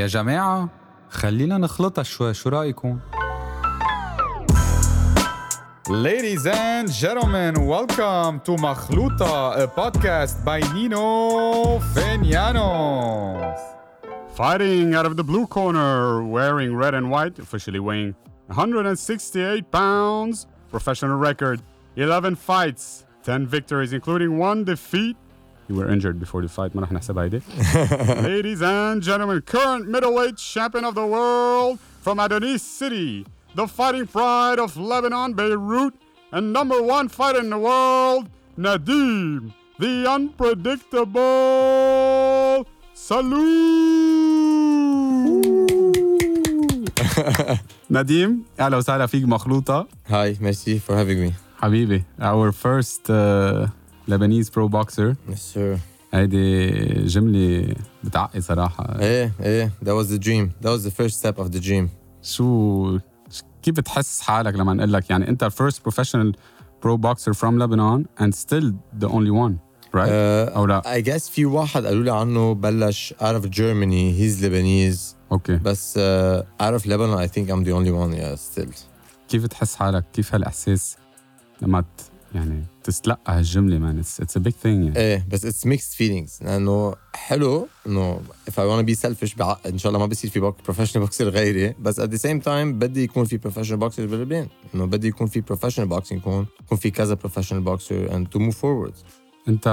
يا جماعة خلينا نخلطها شوي شو رأيكم؟ Ladies and gentlemen, welcome to Makhluta, a podcast by Nino Fenianos. Fighting out of the blue corner, wearing red and white, officially weighing 168 pounds, professional record, 11 fights, 10 victories, including one defeat. You were injured before the fight, ما رح نحسبها هيدي. Ladies and gentlemen, current middleweight champion of the world from Adonis City, the fighting pride of Lebanon, Beirut, and number one fighter in the world, Nadim, the unpredictable Salou. نديم اهلا وسهلا فيك مخلوطه Hi, merci for having me. حبيبي our first uh, لبنيز برو بوكسر. يس سير هيدي جملة بتعقد صراحة. إيه إيه. that was the dream that was the first step of the dream شو كيف بتحس حالك لما نقول لك؟ يعني انت first professional pro boxer from لبنان and still the only one right أو لا؟ I guess في واحد قالوا لي عنه بلش out of Germany. he's Lebanese okay بس uh, out of Lebanon I think I'm the only one yeah still كيف تحس حالك؟ كيف هالإحساس لما يعني هالجملة man. It's, it's a big thing يعني. إيه بس it's mixed feelings. لأنه حلو إنه to be selfish بعقد إن شاء الله ما بصير في بوك professional boxer غيري. بس at the same time بدي يكون في professional boxers بلبنان إنه بدي يكون في professional boxing يكون يكون في كذا professional boxer and to move forward. أنت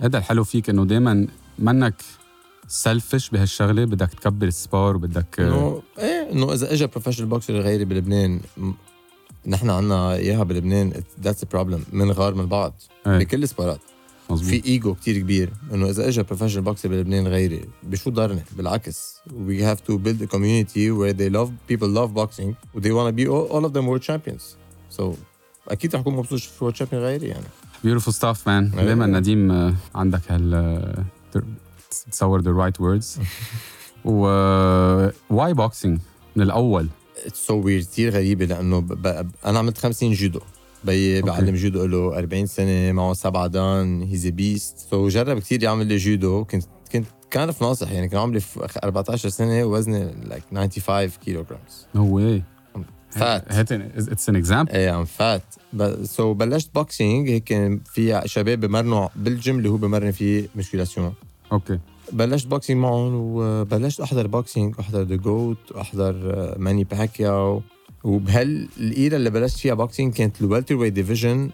هذا الحلو فيك إنه دائما منك سلفش بهالشغلة بدك تكبر السبار وبدك إنه إيه إنه إذا اجى professional boxer غيري بلبنان نحن عنا إياها بلبنان. that's the problem بنغار من بعض. إيه. بكل ال sports. مزبوط في ايجو كتير كبير. إنه إذا اجى professional boxer بلبنان غيري بشو ضرني؟ بالعكس. We have to build a community where they love people love boxing و they want to be all, all of them world champions. So أكيد رح اكون مبسوط في world champion غيري يعني. Beautiful stuff man. إيه. دائما نديم آه، عندك هال آه، تصور the right words. و why boxing من الأول. So weird كثير غريبة لأنه ب... ب... أنا عملت 50 جودو. بيي okay. بعلم جودو له 40 سنة معه سبعة دان he's best so جرب كثير يعمل لي جودو. كنت كنت كان في ناصح يعني كان عمري في 14 سنة وزني like 95 كيلو جرامز no way. Fat it's an example. إيه I'm fat so بلشت boxing هيك في شباب بمرنوا بالجيم اللي هو بمرن فيه مشكلاسيون okay بلشت boxing معهم وبلشت أحضر بوكسينج أحضر the GOAT واحضر آه، ماني باكياو وبهال era اللي بلشت فيها boxing كانت ال welterweight division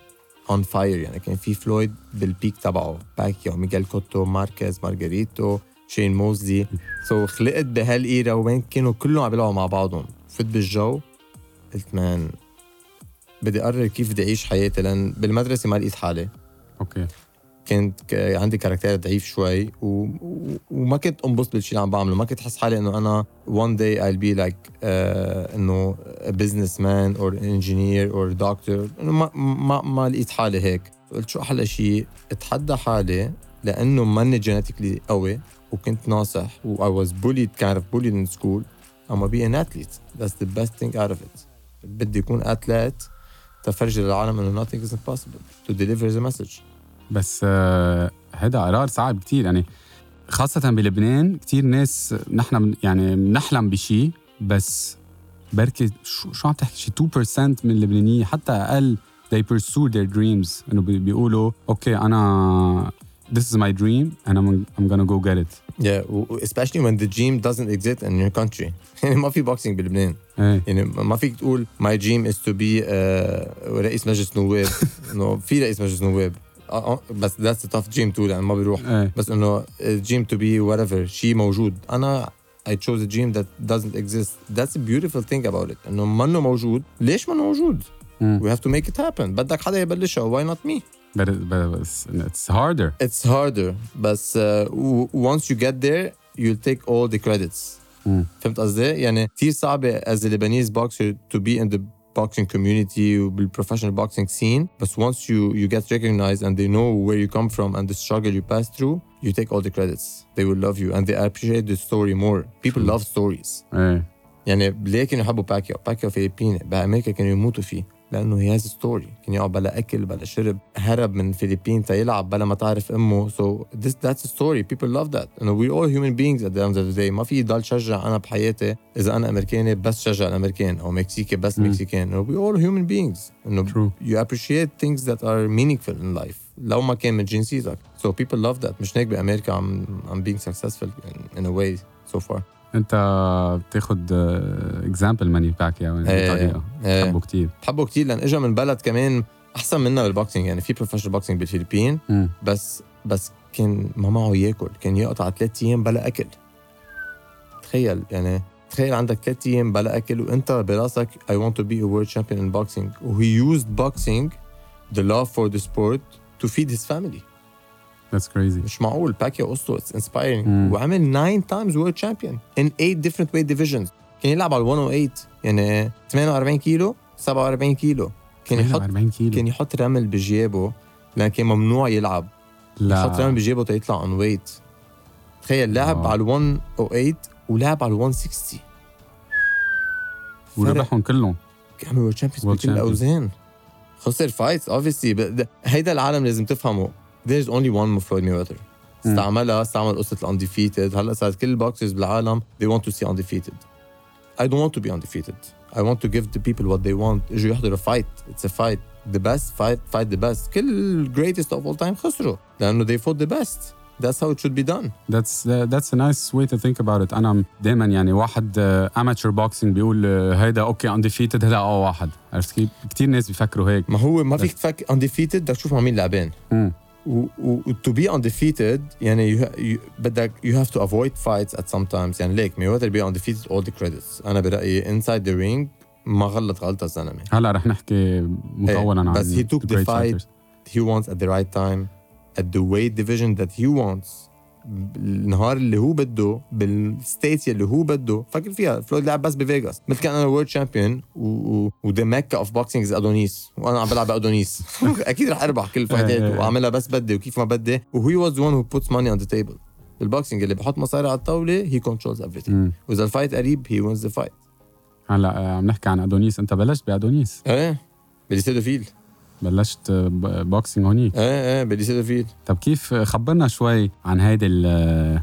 on fire يعني كان في فلويد بال peak تبعه. باكياو ميغيل كوتو ماركيز مارغريتو شين موزلي so so خلقت بهال era وين كانوا كلهم عم بيلعبوا مع بعضهم. فت بالجو قلت man بدي أقرر كيف بدي أعيش حياتي لأن بالمدرسة ما لقيت حالي. Okay. كنت عندي fr: caractère ضعيف شوي و... و... وما كنت انبسط بالشيء اللي عم بعمله. ما كنت احس حالي إنه أنا one day I'll be like آه، إنه a man or engineer or doctor ما ما ما لقيت حالي هيك. قلت شو أحلى شيء أتحدى حالي لأنه ماني genetically قوي وكنت ناصح و I was bullied kind of bullied in school. I'm be an athlete. That's the best thing out of it. بدي اكون athlete تفرجي للعالم إنه nothing is impossible. To deliver the message. بس آه، هذا قرار صعب كتير يعني خاصة بلبنان كتير ناس نحن يعني بنحلم بشيء بس بركي شو, شو عم تحكي شي 2% من اللبنانيين حتى أقل they pursue their dreams بي- بيقولوا okay أنا this is my dream and I'm, I'm gonna go get it Yeah, especially when the game doesn't exist in your country. يعني ما في boxing بلبنان. إيه يعني ما فيك تقول my dream is to be uh, رئيس مجلس نواب. إنه في رئيس مجلس نواب. آه، آه، بس that's a tough gym too لان ما بيروح. إيه بس انه gym to be whatever شيء موجود. انا I chose a gym that doesn't exist. That's a beautiful thing about it. انه منه موجود. ليش منه موجود؟ مم. We have to make it happen. بدك حدا يبلشها. Why not me? but, it- but it's, it's harder It's harder. بس uh, w- once you get there you'll take all the credits. مم. فهمت قصدي؟ يعني كثير صعبة as a Lebanese boxer to be in the boxing community وبالprofessional boxing scene بس once you you get recognized and they know where you come from and the struggle you pass through you take all the credits they will love you and they appreciate the story more people love stories إيه يعني ليه كانوا يحبوا باكيو باكيو فلبيني بأمريكا كانوا يموتوا فيه لأنه he has story كان يقعد بلا اكل بلا شرب هرب من الفلبين تيلعب بلا ما تعرف امه so this that's a story people love that انه we all human beings at the end of the day ما في ضل شجع أنا بحياتي اذا أنا امريكاني بس شجع الامريكان أو مكسيكي بس mm. Mexican انه we all human beings انه True. you appreciate things that are meaningful in life لو ما كان من جنسيتك so people love that مش هيك بامريكا I'm, I'm being successful in, in a way so far انت بتاخد example ماني باكياو يعني إيه، بطريقة إيه. بحبه كتير بحبه كتير لأن اجى من بلد كمان أحسن منا بال boxing يعني في professional boxing بالفلبين مم. بس بس كان ما معه ياكل كان يقطع ثلاث أيام بلا أكل تخيل يعني تخيل عندك ثلاث أيام بلا أكل وأنت براسك I want to be a world champion in boxing he used boxing the love for the sport to feed his family That's crazy. مش معقول. باكياو اسطورة it's inspiring. وعمل 9 times world champion in 8 different weight divisions. كان يلعب على 108 يعني 48 كيلو 47 كيلو. كان يحط 40 كيلو. كان يحط رمل بجيبه لأن كان ممنوع يلعب. يحط رمل لا بجيبه تيطلع on weight تخيل لعب. على ال 108 ولعب على ال 160 فرق. وربحهم كلهم عمل world champions بكل. الأوزان. خسر fights obviously هيدا العالم لازم تفهمه. there's only one فلويد ميوتر مم. استعملها استعمل قصه الانديفيتد هلا صارت كل البوكسرز بالعالم they want to see undefeated I don't want to be undefeated I want to give the people what they want اجوا يحضروا فايت it's a fight the best fight fight the best كل greatest of all time خسروا لانه they fought the best that's how it should be done That's uh, that's a nice way to think about it انا دائما يعني واحد اماتشر بوكسينج بيقول uh, هيدا اوكي انديفيتد هيدا اه واحد عرفت كيف كثير ناس بيفكروا هيك ما هو ما فيك تفكر undefeated بدك تشوف مع مين لاعبين مم. و, و to be undefeated يعني you, you, بدك you have to avoid fights at some times يعني ليك ميوتر be undefeated all the credits انا برايي inside the ring ما غلط غلطه الزلمه هلا رح نحكي مطولا عن بس he took the great fight. fighters. he wants at the right time at the weight division that he wants النهار اللي هو بده بال state اللي هو بده. فكر فيها فلويد لعب بس بفيغاس. مثل كان أنا world champion و the Mecca of boxing is أدونيس وأنا عم بلعب بأدونيس. أكيد رح أربح كل ال fightات. وأعملها بس بدي وكيف ما بدي. و he was the one who puts money on the table بال boxing اللي بحط مصاري على الطاولة he controls everything. مم. وإذا ال fight قريب he wins the fight هلا آه، عم نحكي عن أدونيس. أنت بلشت بأدونيس. إيه بليسيدو فيل بلشت boxing هونيك. إيه إيه بليسيدو فيل طب كيف خبرنا شوي عن هيدي ال-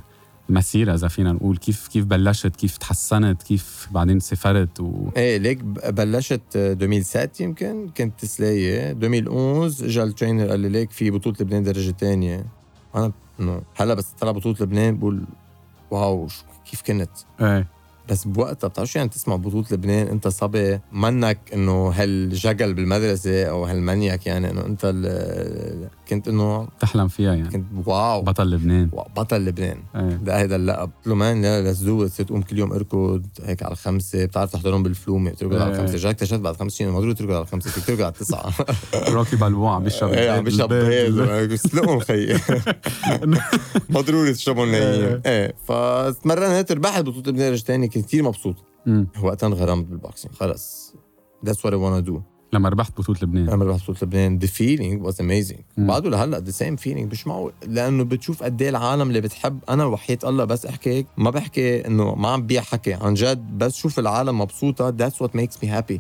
المسيرة إذا فينا نقول؟ كيف كيف بلشت؟ كيف تحسنت؟ كيف بعدين سافرت؟ و إيه ليك بلشت 2007 يمكن؟ كنت سلاية. 2011 اجى ال trainer قال لي ليك في بطولة لبنان درجة تانية. أنا إنه هلا بس طلع بطولة لبنان بقول واو كيف كنت؟ إيه. بس بوقتها بتعرف شو يعني تسمع بطولة لبنان انت صبي منك انه هالجغل بالمدرسة أو هالمنيك يعني انه انت كنت انه تحلم فيها يعني. كنت واو. بطل لبنان. واو، بطل لبنان. إيه. ده هيدا اللقب قلت له man لا let's do تصير تقوم كل يوم أركض هيك على الخمسة بتعرف تحضرهم بالفيلم تركض على إيه. الخمسه جاي اكتشفت بعد خمس سنين ما ضروري تركض على الخمسة فيك تركض على التسعة. روكي بالبوا عم بيشرب إيه عم بيشرب البيض. بيض سلقهم خيي ما ضروري تشربهم نايمين إيه. فتمرنت ربحت بطولة لبنان درجه ثانية كنت كثير مبسوط. وقتها انغرمت بال boxing خلص That's what I wanna do. لما ربحت بطولة لبنان. لما ربحت بطولة لبنان feeling was amazing. مم. بعده لهلأ the same feeling. مش معقول. لأنه بتشوف قد إيه العالم اللي بتحب. أنا وحياة الله بس أحكي هيك ما بحكي إنه ما عم بيع حكي. عن جد بس شوف العالم مبسوطة. Makes me happy.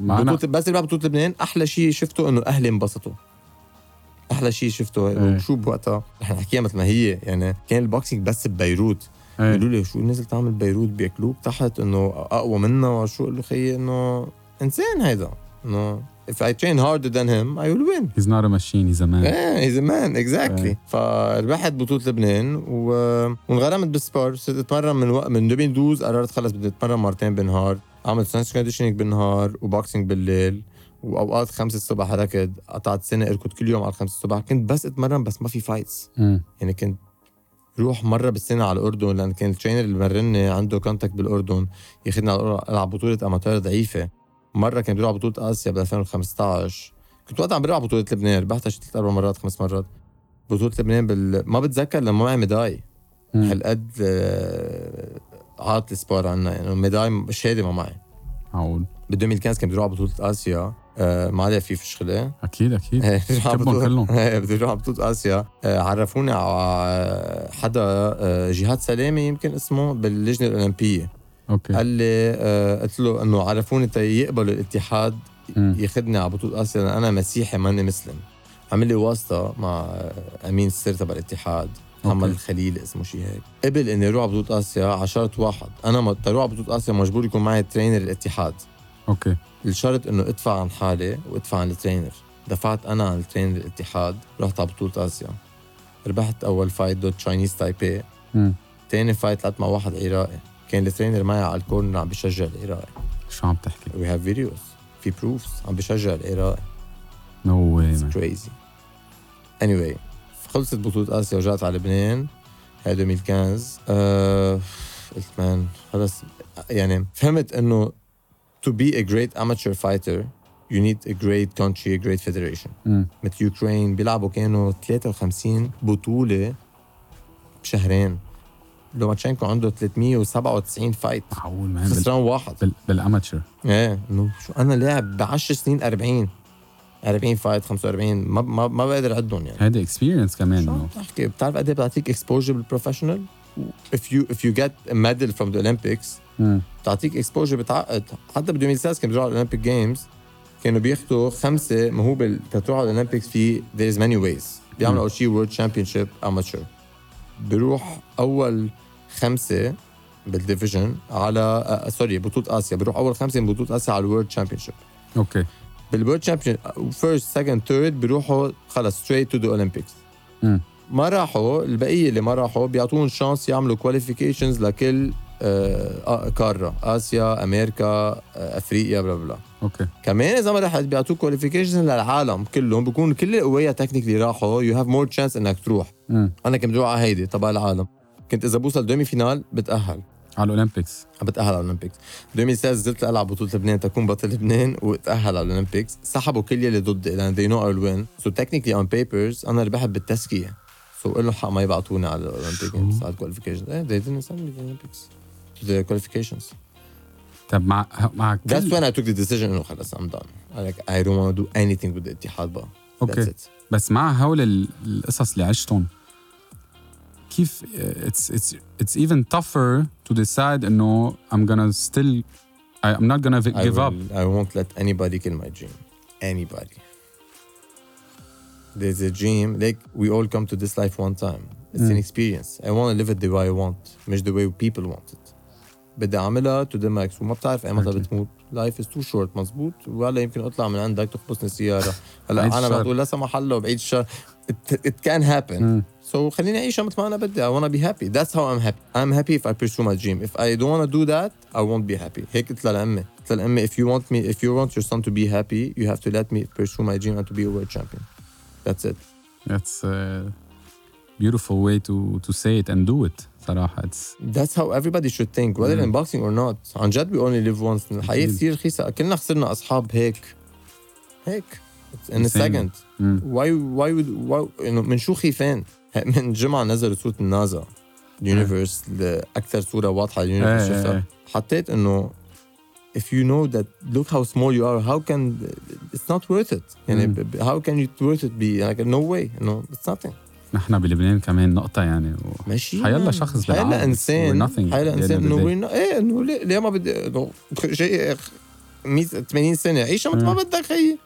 معنا بطولة بس ربح بطولة لبنان. أحلى شيء شفته إنه أهلي انبسطوا. أحلى شيء شفته إيه. وشو بوقتها. رح نحكيها مثل ما هي. يعني كان ال boxing بس ببيروت. قالوا لي شو نزل تعمل بيروت بياكلوك تحت إنه أقوى منا وشو قال له خيي إنه إنسان هيدا. إنه if I train harder than him I will win. he's not a machine he's a man إيه he's man exactly إيه. فربحت بطولة لبنان و... وانغرمت بالسبور. صرت أتمرن من وقت من 2012 قررت خلص بدي أتمرن مرتين بالنهار. أعمل strength conditioning بالنهار و boxing بالليل وأوقات خمسة الصبح ركض. قطعت سنة اركض كل يوم على خمسة الصبح. كنت بس أتمرن بس ما في fights يعني كنت روح مرة بالسنة على الأردن لأن كان ال trainer اللي مرني عنده contact بالأردن ياخذني على بطولة amateur ضعيفة. مرة كان بيروح على بطولة آسيا ب 2015 كنت وقتها عم بروح على بطولة لبنان ربحتها شي ثلاث أربع مرات خمس مرات. بطولة لبنان بال... ما بتذكر لما معي médaille. هالقد آه، عاطل ال sport عنا يعني médaille شهاده ما معي. معقول. ب 2015 كان بدي أروح على بطولة آسيا. آه، ما عليها في فشخله أكيد أكيد. إيه، بدي أروح على كبهم بطولة- كلهم. بدي أروح على بطولة آسيا. آه، عرفوني على حدا آه، جهاد سلامي يمكن اسمه باللجنة الأولمبية. أوكي. قال لي قلت له إنه عرفوني تا يقبلوا الاتحاد. ياخذني على بطولة آسيا لأن أنا مسيحي ماني مسلم. عمل لي واسطة مع أمين السر تبع الاتحاد محمد أوكي. الخليل اسمه شيء هيك. قبل إني أروح على بطولة آسيا على شرط واحد. أنا ما تروح على بطولة آسيا مجبور يكون معي trainer الاتحاد. أوكي. الشرط إنه ادفع عن حالي وادفع عن ال trainer. دفعت أنا عن ال trainer الاتحاد رحت على بطولة آسيا. ربحت أول fight ضد Chinese Taipei. تاني فايت لعبت مع واحد عراقي كان ال trainer معي على ال corner عم بشجع العراقي شو عم تحكي؟ we have videos في proofs عم بشجع العراقي no way It's crazy. Anyway خلصت بطولة آسيا ورجعت على لبنان. هاي 2015 آه قلت man خلص. يعني فهمت إنه to be a great amateur fighter you need a great country a great federation. مثل يوكرين بيلعبوا كانوا 53 بطولة بشهرين لوماتشينكو عنده 397 fight معقول man بال... خسران واحد. بال... بال amateur. إيه إنه شو أنا لاعب ب 10 سنين 40 40 fight 45 ما ما, ما بقدر أعدهم يعني. هيدي experience كمان شو عم تحكي؟ بتعرف قد إيه بتعطيك exposure بال professional if you if you get a medal from the Olympics مم. بتعطيك exposure بتعقد حتى ب 2016 كانوا بيروحوا على ال Olympic Games كانوا بياخذوا خمسة ما هو تروح على ال Olympics في there is many ways بيعملوا. أول شيء world champion amateur بيروح أول خمسة بال division على آه sorry بطولة آسيا بيروح أول خمسة من بطولة آسيا على ال world champion okay بال world champion first second third بيروحوا خلص straight to the Olympics. ما راحوا البقية اللي ما راحوا بيعطوهم chance يعملوا qualifications لكل آه، آه، قارة آسيا أمريكا آه، أفريقيا بلا بلا. Okay. كمان إذا ما رحت بيعطوك qualifications للعالم كلهم بيكون كل القوية technically راحوا you have more chance إنك تروح. مم. أنا كنت بروح على هيدي تبع العالم. كنت إذا بوصل demi-finale بتأهل. على ال Olympics. بتأهل على ال Olympics. 2016 نزلت ألعب بطولة لبنان تكون بطل لبنان وتأهل على ال Olympics. سحبوا كل يلي ضدي they know I will win. So technically on papers أنا ربحت بالتزكية so قولة حق ما يبعتوني على الأولمبيك على ال qualification إيه they didn't send me the Olympics the qualifications طب مع مع that's كل... when I took the decision إنه خلص I'm done I like I don't want to do anything with the اتحاد بقى that's okay it بس مع هول ال- القصص اللي عشتهم كيف it's it's it's even tougher to decide انه I'm gonna still I, I'm not gonna I, give up will, I won't let anybody kill my dream. Anybody. There's a dream. Like we all come to this life one time. It's an Mm. experience. I want to live it the way I want, مش the way people want it. بدي اعملها to the max وما بتعرف ايمتى أكيد. بتموت. Life is too short مزبوط ولا يمكن اطلع من عندك تخبصني السياره. هلا بعيد انا الشر. بقول لا سمح الله بعيد الشر. It, it can happen. مم. So خليني اعيشها مثل ما انا بدي. I wanna be happy. That's how I'm happy. I'm happy if I pursue my dream. If I don't wanna do that, I won't be happy. هيك قلت لأمي. قلت لأمي if you want me if you want your son to be happy, you have to let me pursue my dream and to be a world champion. That's it. That's a beautiful way to to say it and do it صراحة it's That's how everybody should think whether in boxing or not. عن جد we only live once. الحياة أكيد. كثير رخيصة. كلنا خسرنا أصحاب هيك. هيك. It's in a Insane. second. مم. why why would why انه من شو خيفان؟ من جمعة نزلت صورة النازا اليونيفرس أكثر صورة واضحة اليونيفرس إيه، إيه، شفتها إيه. حطيت إنه if you know that look how small you are how can it's not worth it يعني ب- how can you worth it be like no way no it's nothing نحن بلبنان كمان نقطة يعني و... ماشي حيلا شخص بالعالم. حيلا إنسان حيلا انسان انه not- إيه انه ليه, ليه ما بدي شيء 100 80 سنة عيشها مثل ما. بدك خيي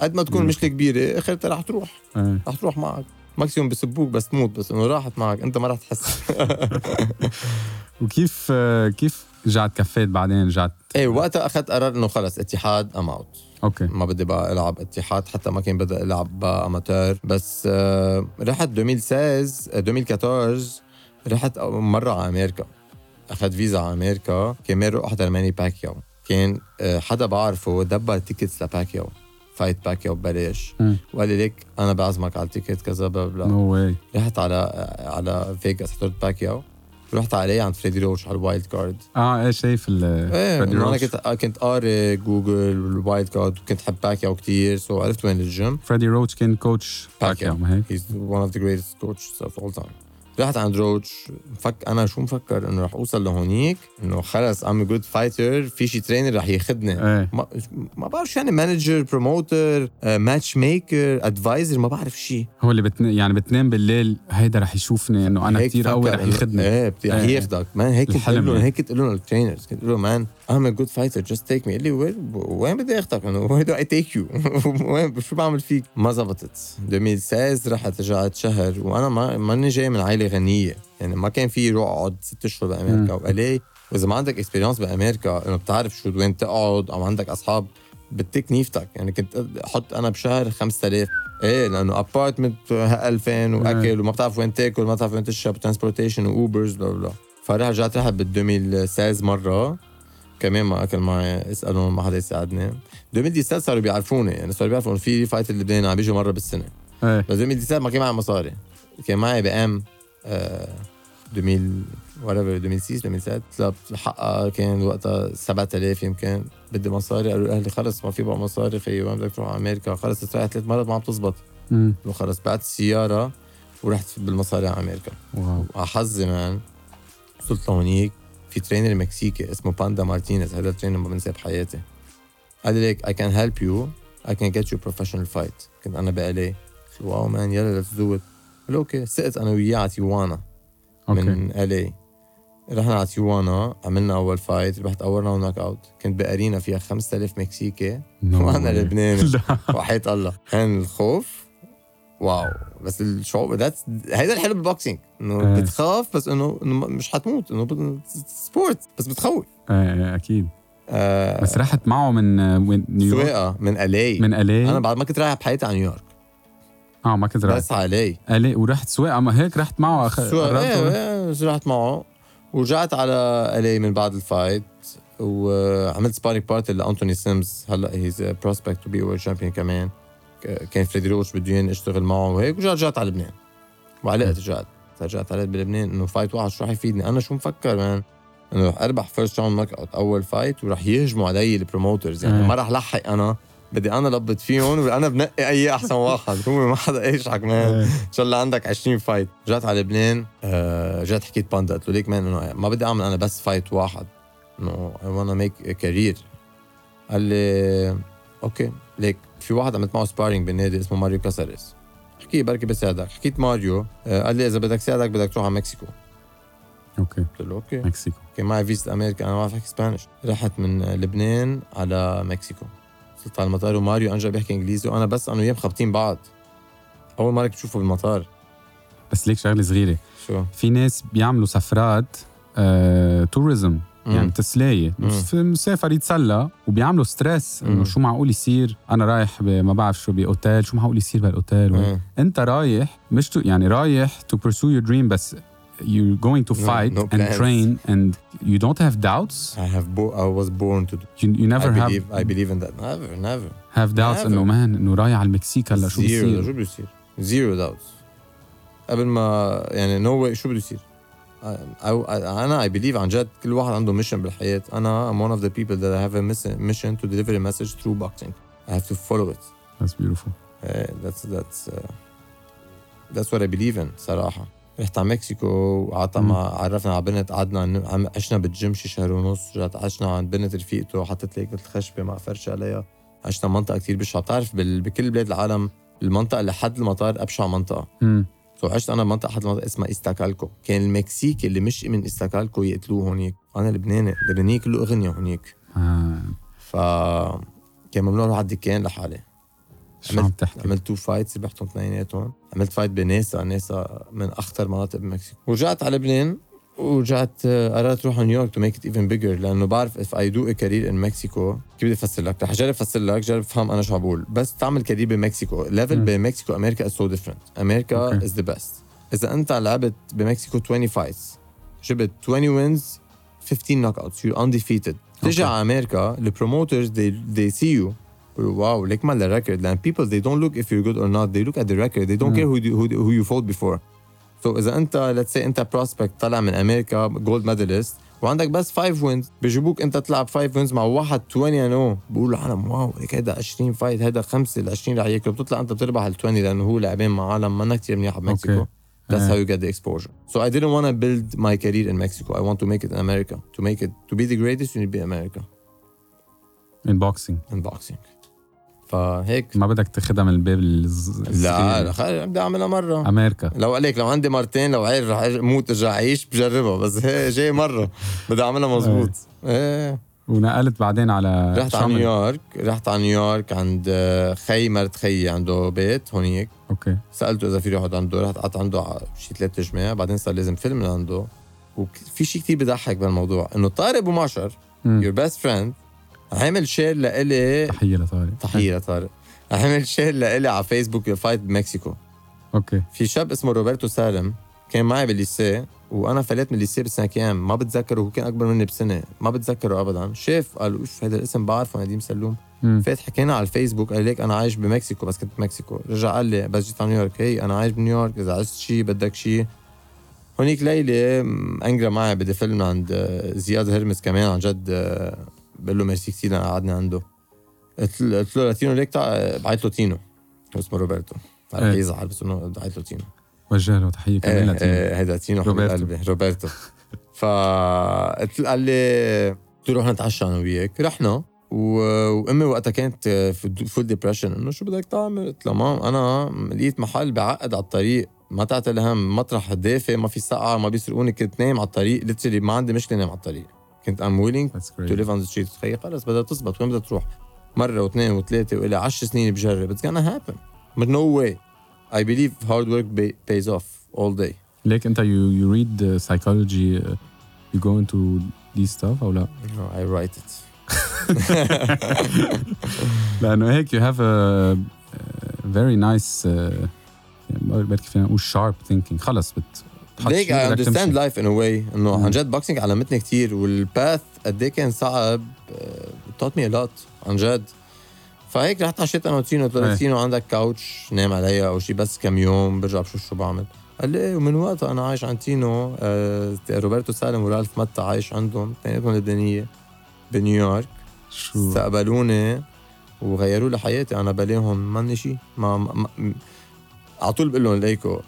قد ما تكون. مشكله كبيره اخرتها رح تروح إيه. رح تروح معك maximum بسبوك بس تموت بس إنه راحت معك أنت ما رح تحس وكيف آه، كيف رجعت كفيت بعدين رجعت؟ إيه وقتها أخذت قرار إنه خلص اتحاد I'm out okay. ما بدي بقى ألعب اتحاد حتى ما كان بدي ألعب بقى amateur بس آه، رحت 2016 آه، 2014 رحت مرة على أمريكا. أخذت فيزا على أمريكا. كمان روح احضر ماني باكياو كان آه، حدا بعرفه دبر tickets لباكياو fight باكياو ببلاش. وقال لي ليك أنا بعزمك على ال ticket كذا بلا بلا. no way رحت على على فيغاس حضرت باكياو رحت عليه عند فريدي روش على الوايلد كارد آه إيه شايف ال إيه فريدي إنه أنا. كنت كنت قاري جوجل والوايلد كارد وكنت حب باكياو كتير so عرفت وين الجيم فريدي روتش كان coach باكياو ما هيك He's one of the greatest coaches of all time. رحت عند روتش مفك أنا شو مفكر؟ إنه رح أوصل لهونيك إنه خلص I'm good fighter في شي trainer رح ياخذني إيه. ما ما بعرف شو يعني manager promoter matchmaker advisor ما بعرف شيء هو اللي بتن... يعني بتنام بالليل هيدا رح يشوفني إنه أنا كثير قوي رح ياخذني إيه رح. ياخذك man هيك تقول لهم يعني. هيك تقول لهم لل trainers كنت تقول لهم man I'm good fighter just take me قال لي وين بدي اخذك إنه where do I take you وين؟ شو بعمل فيك؟ ما زبطت. 2016 رحت رجعت شهر وأنا ما ماني جاي من عائلة غنية. يعني ما كان في روح أقعد ست أشهر بأمريكا. وقالي وإذا ما عندك experience بأمريكا إنه بتعرف شو وين تقعد أو عندك أصحاب بتك نيفتك. يعني كنت أحط أنا بشهر 5000 إيه لأنه apartment 2000 وأكل وما بتعرف وين تاكل ما بتعرف وين تشرب transportation و Ubers بلا بلا فرح رجعت رحت بال 2016 مرة. كمان ما أكل معي اسألهم ما حدا يساعدني. 2017 صاروا بيعرفوني يعني صاروا بيعرفوا انه في فايت اللبناني عم بيجوا مرة بالسنة. إيه. بس 2017 ما كان معي مصاري. كان معي بام آه 2000 whatever 2006 2007 طلبت حقها كان وقتها 7000 يمكن بدي مصاري. قالوا أهلي خلص ما في بقى مصاري خيي وين بدك تروح على أمريكا؟ خلص تروح ثلاث مرات ما عم تزبط. مم. قلت له خلص بعت السياره ورحت بالمصاري على أمريكا. Wow. على حظي مان وصلت لهونيك. في trainer مكسيكي اسمه باندا مارتينيز هذا ال trainer ما بنساه بحياتي قال لي ليك I can help you. I can get you professional fight. قلت أنا له wow man يلا let's do it. قال okay سقت أنا وياه على تيوانا من LA رحنا على تيوانا عملنا أول fight ربحت اول round knockout كنت ب arena فيها 5000 مكسيكي. No وأنا. لبناني. وحياة الله. كان الخوف. Wow. بس الشعور that's هيدا الحلو بال boxing. إنه إيه. بتخاف بس إنه مش حتموت إنه sport بس بتخوف. إيه إيه، أكيد. آه بس رحت معه من آه، وين نيويورك؟ سواقة من LA من LA أنا بعد ما كنت رايح بحياتي على نيويورك. آه ما كنت رايح. بس على LA ورحت سواقة. ما هيك رحت معه أخ... قررت إيه رحت معه. ورجعت على LA من بعد ال fight. وعملت sparring partner لأنتوني سيمز هلأ he's prospect to be world champion كمان. كان فريدي روتش بده اياني اشتغل معه وهيك ورجعت رجعت على لبنان. وعلقت رجعت رجعت علقت بلبنان إنه fight واحد شو رح يفيدني؟ أنا شو مفكر man إنه رح أربح first round knockout أول fight ورح يهجموا علي ال promoters يعني إيه. ما رح لحق أنا بدي أنا لبط فيهم وأنا بنقي أي أحسن واحد. هو ما حدا يشحك man إيه. إن شاء الله عندك 20 fight رجعت على لبنان آه رجعت حكيت باندا قلت له ليك man إنه ما بدي أعمل أنا بس fight واحد. إنه I wanna make career قال لي okay ليك. في واحد عملت معه sparring بالنادي اسمه ماريو كاساريس. حكي بركي بساعدك. حكيت ماريو آه قال لي إذا بدك ساعدك بدك تروح على مكسيكو. Okay. قلت له okay. مكسيكو. كان معي فيزا أمريكا أنا ما بعرف احكي Spanish رحت من لبنان على مكسيكو. وصلت على المطار وماريو أنجأ بيحكي إنجليزي وأنا بس أنا وياه مخبطين بعض. أول مرة كنت اشوفه بالمطار. بس ليك شغلة صغيرة. شو؟ في ناس بيعملوا سفرات آه، tourism يعني. في مسافر يتسلى وبيعملوا stress. إنه شو معقول يصير أنا رايح ما بعرف شو بأوتيل شو معقول يصير. إيه. أنت رايح مش to يعني رايح to pursue your dream بس you're going to No- fight no and plans. train and you don't have doubts I have bo- I was born to do you, you never I have believe I believe in that never never have doubts. إنه مان إنه رايح على المكسيك هلا شو Zero. بصير شو يصير zero doubts قبل ما يعني no way شو بده يصير I- أنا I believe عن جد كل واحد عنده ميشن بالحياة. أنا I'm one of the people that have a miss- mission to deliver a message through boxing. I have to follow it. That's beautiful. Uh, that's that's uh, that's what I believe in صراحة. رحت على مكسيكو وقعدت مم. مع عرفنا على بنت قعدنا عشنا بالجيم شي شهر ونص رجعت عشنا عند بنت رفيقته حطت لي مثل خشبة مع فرشة عليها. عشنا منطقة كتير بشعة. بتعرف. بكل بلاد العالم المنطقة اللي حد المطار أبشع منطقة. امم so عشت أنا بمنطقة حد المطار اسمها إستاكالكو. كان المكسيكي اللي مش من إستاكالكو يقتلوه هونيك. أنا لبناني لبناني كله أغنية هونيك. آه. ف كان ممنوع أروح على الدكان لحالي. شو عم تحكي؟ عملت two fights ربحتهم اثنيناتهم. عملت fight بناسا ناسا من أخطر مناطق بمكسيكو ورجعت على لبنان. ورجعت آه، قررت أروح على نيويورك to make it even bigger لأنه بعرف if I do a career in مكسيكو كيف بدي أفسر لك؟ رح أجرب أفسر لك جرب افهم أنا شو عم بقول. بس تعمل career بمكسيكو level. بمكسيكو أمريكا is so different أمريكا. is the best إذا أنت لعبت بمكسيكو 20 fights جبت 20 wins 15 knockouts يو undefeated ترجع. على أمريكا ال promoters they, they see you بيقولوا واو ليك ما ال record. لأن people they don't look if you're good or not. They look at the record. They don't مم. care who, you- who, who you fought before. So إذا أنت let's say أنت prospect طالع من أمريكا gold medalist وعندك بس 5 wins بيجيبوك أنت تلعب 5 wins مع واحد 20 انو بيقولوا العالم واو ليك هيدا 20 fight هيدا خمسة ال 20 رح ياكلوا بتطلع أنت بتربح ال 20 لأنه هو لاعبين مع عالم ما كثير منيحه بمكسيكو أوكي. That's how you get the exposure. So I didn't want to build my career in Mexico. I want to make it in America. To make it, to be the greatest, you need to be America in boxing in boxing. فهيك. ما بدك تاخدها من الباب لا الصغير. لا بدي اعملها مرة. أمريكا. لو لك لو عندي مرتين لو عيل رح موت ارجع اعيش بجربها. بس هي جاي مرة. بدي أعملها مزبوط. إيه. ونقلت بعدين على رحت على؟ نيويورك. رحت على نيويورك عند خي مرت خيي عنده بيت هونيك. أوكي. سألته إذا في يقعد عنده. رحت قعدت عنده شي ثلاث جماع بعدين صار لازم فيلم من عنده وفي شيء كتير بضحك بالموضوع. إنه طارق أبو معشر. your best friend عامل share لإلي تحية لطارق. تحية لطارق. عامل share لإلي على فيسبوك fight بمكسيكو أوكي. في شاب اسمه روبرتو سالم كان معي بالليسيه وأنا فليت من الليسيه بسنة أيام ما بتذكره هو كان أكبر مني بسنة. ما بتذكره ابدا. شاف قال أوف هذا الاسم بعرفه نديم سلوم. فات حكينا على الفيسبوك قال ليك أنا عايش بمكسيكو بس كنت بمكسيكو رجع قال لي بس جيت على نيويورك. هي أنا عايش بنيويورك إذا عايز شيء بدك شيء هونيك ليلة م- انجرا معي بدي فيلم عند آه، زياد هرمس كمان عن جد آه، بقول له ميرسي كثير لأن قعدنا عنده. قلت له قلت له لتينو ليك بعت له تينو اسمه روبرتو. إيه. يزعل بس إنه بعت له تينو. وجه له تحية كمان إيه لتيم إيه هيدا تينو روبرتو. قلبي روبرتو. فقلت له قال لي قلت له نتعشى أنا وياك. رحنا و... وأمي وقتها كانت في full depression انه شو بدك تعمل؟ قلت لها مام أنا لقيت محل بقعد على الطريق. ما تعتل هم مطرح دافي ما في سقعة ما بيسرقوني كنت نايم على الطريق. literally ما عندي مشكلة نايم على الطريق. كنت am willing to. live on the street تخيل خلص بدها تزبط وين بدها تروح؟ مره واثنين وثلاثه والى 10 سنين بجرب it's gonna happen but no way I believe hard work pays off all day ليك انت you, you read uh, psychology uh, you go into these stuff أو لا؟ No, I write it. لأنه هيك you have a, very nice uh, يعني ما بعرف كيف فينا نقول sharp thinking خلص بت ليك تمشي. life in a way إنه. عن جد boxing علمتني كتير وال path قد إيه كان صعب me a lot عن جد فهيك رحت عشيت أنا وتينو قلت له إيه. تينو عندك couch نام عليها أو شيء بس كم يوم برجع بشوف شو بعمل قال لي إيه، ومن وقتها أنا عايش عند تينو آه، روبرتو سالم ورالف متا عايش عندهم اثنيناتهم لبنانية بنيويورك شو استقبلوني وغيروا لي حياتي أنا بلاهم ماني شيء ما, ما, ما على طول بقول لهم ليكو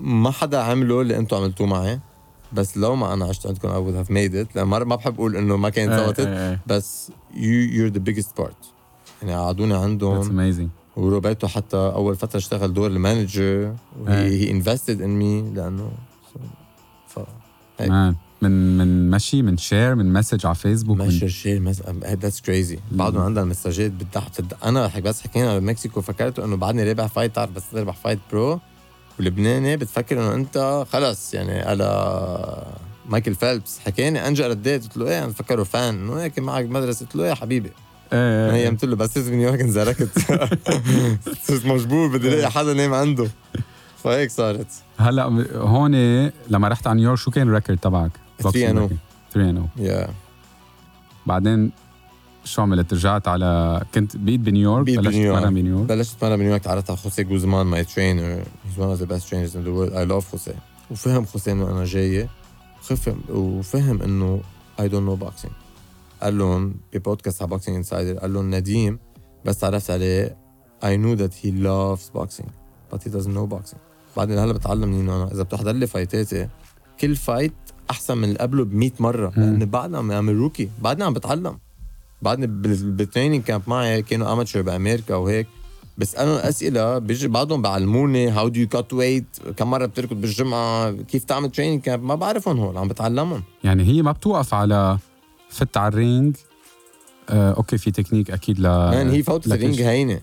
ما حدا عمله اللي أنتم عملتوه معي. بس لو ما أنا عشت عندكم I would have made it. لأن ما بحب أقول إنه ما كانت إيه، زبطت إيه، إيه. بس you you're the biggest part. يعني قعدوني That's عندهم amazing. وروبرتو حتى أول فترة اشتغل دور ال manager إيه. هي invested in me لأنه ف من من مشي من share من message على فيسبوك من ماشي شيء مس... that's crazy بعدهم عندنا المساجات بتضحك. أنا بس حكينا بمكسيكو فكرت إنه بعدني رابح fight تعرف بس تربح fight pro ولبناني بتفكر إنه أنت خلص يعني على مايكل فيلبس. حكاني انجا رديت قلت له إيه أنا فكره fun. إنه هيك معك مدرسة. قلت له إيه يا حبيبي. إيه هي إيه. قلت له بس صرت بنيويورك انزركت صرت مجبور بدي ألاقي حدا نام عنده. فهيك صارت. هلأ هون لما رحت على نيويورك شو كان ال record تبعك؟ 3 and 0. 3 and 0 يا بعدين شو عملت؟ رجعت على كنت بقيت بنيويورك بلشت بنيويورك. تتمرن بنيويورك. بلشت اتمرن بنيويورك تعرفت على خوسيه جوزمان my trainer he's one of the best trainers in the world I love خوسيه. وفهم خوسيه إنه أنا جاي خفهم وفهم إنه I don't know boxing قال لهم ببودكاست على Boxing Insider قال لهم نديم بس تعرفت عليه I knew that he loves boxing but he doesn't know boxing. بعدين هلا بتعلم منه أنا إذا بتحضر لي fight اتي كل fight أحسن من اللي قبله ب 100 مره لأن بعدنا عم عم rookie بعدنا عم بتعلم. بعدني بال- بال training camp معي كانوا amateur بأمريكا وهيك بسالهم أسئلة بيجي بعضهم بعلموني how do you cut weight كم مرة بتركض بالجمعة كيف تعمل training camp ما بعرفهم هول عم بتعلمهم. يعني هي ما بتوقف على فت على ال ring آه، okay في تكنيك أكيد ل مان هي فوت ال ring هينة.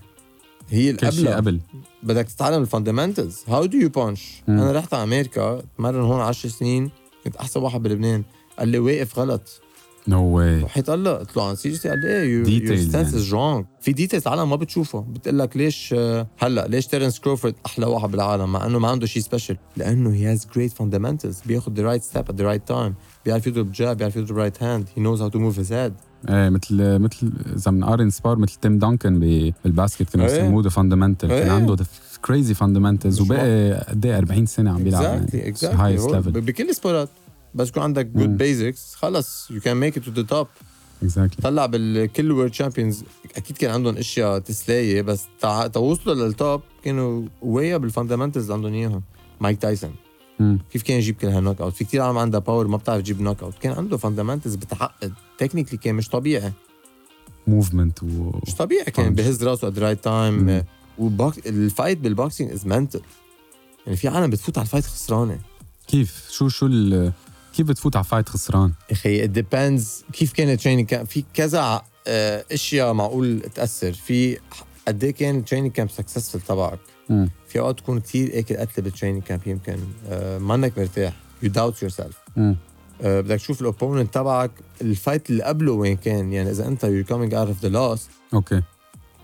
هي القبلة قبل. بدك تتعلم الفاندمنتالز هاو دو يو بانش. أنا رحت على أمريكا اتمرن هون 10 سنين كنت أحسن واحد بلبنان. قال لي واقف غلط. no way وحيت قال له قلت له عن seriously قال لي إيه your details stance يعني. is wrong في details العالم ما بتشوفها بتقول لك ليش هلا ليش تيرنس كروفورد أحلى واحد بالعالم؟ مع إنه ما عنده شيء special لأنه he has great fundamentals بياخذ the right step at the right time بيعرف يضرب jab بيعرف يضرب right hand he knows how to move his head إيه مثل مثل إذا بنقارن spar مثل تيم دانكن بال basket كانوا إيه. يسموه the fundamental كان إيه. عنده crazy fundamentals مش وبقي قد إيه 40 سنة عم بيلعب exactly exactly highest level بكل ال sport ات. بس يكون عندك. good basics خلص you can make it to the top exactly طلع بالكل world champions أكيد كان عندهم أشياء تسلايه بس توصلوا لل top كانوا ويا بال fundamentals عندهم إياهم. مايك تايسون. كيف كان يجيب كل هال knockout في كثير عالم عندها power ما بتعرف تجيب knockout كان عنده fundamentals بتعقد technically كان مش طبيعي. movement و مش طبيعي كان. بهز راسه at right. time وبوك ال fight بال boxing is mental يعني في عالم بتفوت على ال fight خسرانة. كيف؟ شو شو ال... كيف بتفوت على fight خسران؟ أخي depends كيف كانت training camp في كذا آه، أشياء معقول تأثر. في قد إيه كان ال training camp successful تبعك. في أوقات تكون كثير اكل قتله بال training camp يمكن آه، منك مرتاح. you doubt yourself. بدك تشوف ال opponent تبعك. ال fight اللي قبله وين كان؟ يعني إذا أنت you coming out of the loss okay.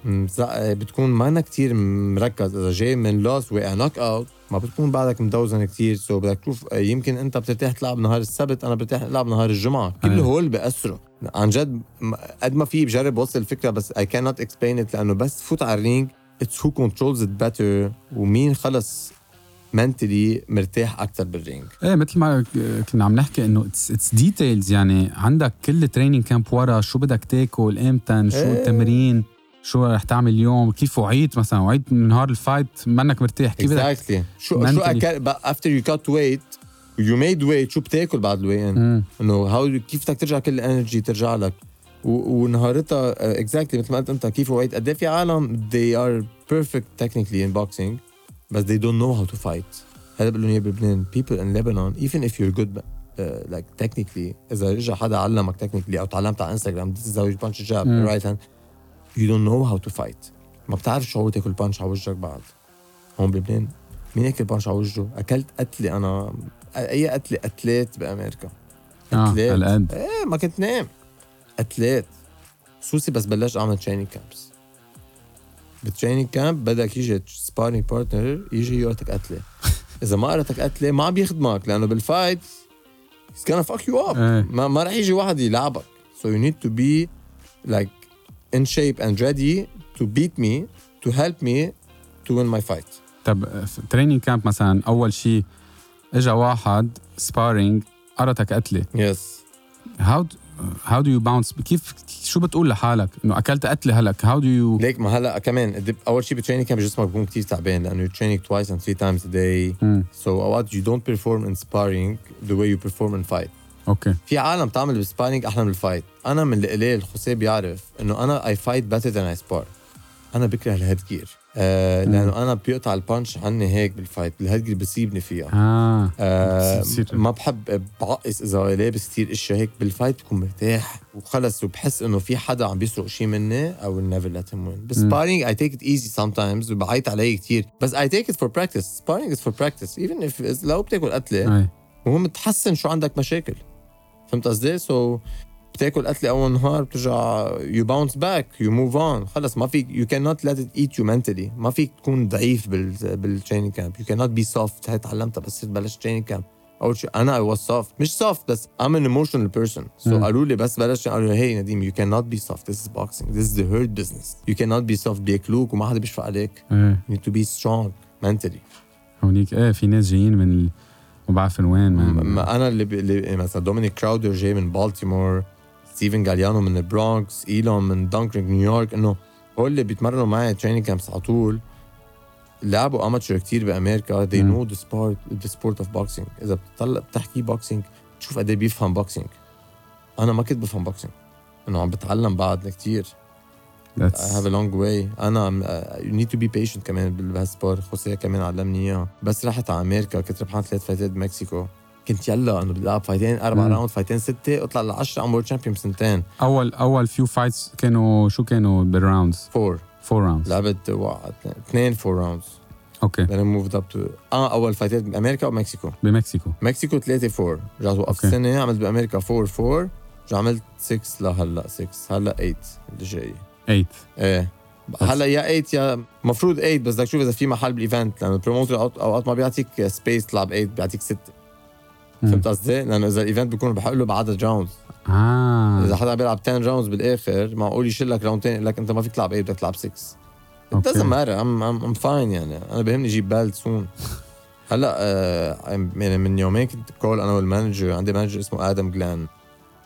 بتكون ما كتير مركز. إذا جاي من loss واقع knockout ما بتكون بعدك مدوزن كتير. so بدك تشوف آه، يمكن انت بترتاح تلعب نهار السبت أنا برتاح ألعب نهار الجمعة. كل أيه. هول بأسروا عن جد قد ما في بجرب وصل الفكرة بس I cannot explain it لأنه بس تفوت على ال ring it's who controls it better ومين خلص mentally مرتاح أكثر بال ring. إيه مثل ما كنا عم نحكي إنه it's it's details يعني عندك كل training camp ورا شو بدك تاكل إمتى شو إيه. التمرين. شو رح تعمل اليوم؟ كيف وعيت مثلا؟ وعيت من نهار ال fight؟ منك مرتاح. كيف بدك exactly. شو شو mentally. أكل؟ after you cut weight you made weight شو بتاكل بعد ال weigh-in مم. إنه how كيف بدك ترجع كل ال energy ترجع لك؟ ونهارتها exactly مثل ما قلت أنت كيف وعيت؟ قد إيه في عالم؟ they are perfect technically in boxing بس they don't know how to fight. هذا بقول لهم إياه بلبنان. People in Lebanon even if you're good uh, like technically إذا رجع حدا علمك technically أو تعلمت على انستغرام this is how you punch a jab مم. right hand. You don't know how to fight. ما بتعرف شعور تاكل punch على وجهك بعد. هون بلبنان. مين اكل punch على وجهه؟ أكلت قتلة أنا أي قتلة؟ اتليت بأمريكا. آه أتليت. هالقد إيه ما كنت نام اتليت خصوصي بس بلشت أعمل training camps بال training camp بدك يجي sparring partner يجي يقرتك قتلة. إذا ما قرتك قتلة ما عم بيخدمك لأنه بال fight he's gonna fuck you up. إيه. ما, ما رح يجي واحد يلعبك. So you need to be like in shape and ready to beat me to help me to win my fight. طب training camp مثلا أول شيء اجى واحد sparring قرتك قتلة. Yes. how how do you bounce كيف شو بتقول لحالك؟ إنه أكلت قتلة هلك how do you ليك ما هلأ كمان الدب- أول شيء بال training camp جسمك بيكون كثير تعبان لأنه you're training twice and three times a day. so اوقات you don't perform in sparring the way you perform in fight. okay. في عالم تعمل بال sparring أحلى من ال fight. أنا من القليل الأشخاص بيعرف إنه أنا I fight better than I spar. أنا بكره ال headgear آه لأنه أنا بيقطع ال punch عني هيك بال fight. ال headgear بسيبني فيها. آه. بصير- ما بحب بعقص إذا لابس كثير إشياء هيك بال fight بكون مرتاح وخلص وبحس إنه في حدا عم بيسرق شيء مني أو never let him win. بال sparring I take it easy sometimes وبعيط علي كثير بس I take it for practice. Sparring is for practice. Even if لو بتاكل قتلة أي. المهم تحسن شو عندك مشاكل. فهمت قصدي؟ so so, بتاكل قتلة أول نهار بترجع you bounce back you move on خلص ما فيك يو كان نوت ليت ات ايت يو mentally. ما فيك تكون ضعيف بال بالتريننج كامب يو كان نوت بي سوفت هاي تعلمتها بس بلشت training camp أول شيء أنا I was soft مش soft بس I'm an emotional person so. قالوا لي بس بلشت قالوا لي هي نديم يو كان نوت بي سوفت ذيس از بوكسينج ذيس از ذا هيرت بزنس يو كان نوت بي سوفت بياكلوك وما حدا بيشفق عليك. you need to be strong mentally. هونيك إيه في ناس جايين من. ما بعرف من وين ما أنا اللي, ب... اللي مثلا دومينيك كراودر جاي من بالتيمور ستيفن جاليانو من البرونكس إيلون من دانكرينج نيويورك إنه هول اللي بيتمرنوا معي training camps على طول. لعبوا amateur كتير بأمريكا. They know the sport the sport of boxing. إذا بتطلع بتحكي boxing تشوف قد إيه بيفهم boxing أنا ما كنت بفهم boxing إنه عم بتعلم بعد كتير I That's- have a long way. أنا uh, you need to be patient كمان بهال sport خوسيه كمان علمني إياها. بس رحت على أمريكا كنت ربحان ثلاث فايتات بمكسيكو. كنت يلا إنه بدي العب فايتين أربع. round فايتين ستة اطلع ل 10 I'm world champion بسنتين. أول أول few fights كانوا شو كانوا بال rounds four four rounds لعبت اثنين four rounds okay. Then I moved up to آه أول فايتات بأمريكا ومكسيكو. بمكسيكو. مكسيكو 3 4 رجعت وقفت. سنه عملت بأمريكا 4 4 رجع عملت 6 لهلأ 6 هلأ 8 اللي جاي 8 إيه. هلا يا 8 يا المفروض 8 بس بدك تشوف إذا في محل بال event لأنه ال promoter أوقات ما بيعطيك space تلعب 8 بيعطيك 6 فهمت قصدي؟ لأنه إذا ال event بيكون بحق له بعدد rounds آه. إذا حدا بيلعب 10 rounds بالآخر معقول يشيل لك round يقول لك أنت ما فيك تلعب 8 بدك تلعب 6 It doesn't matter I'm, I'm, I'm fine يعني. أنا بهمني أجيب بال title soon هلا آه يعني من يومين كنت call أنا وال manager عندي manager اسمه آدم جلان.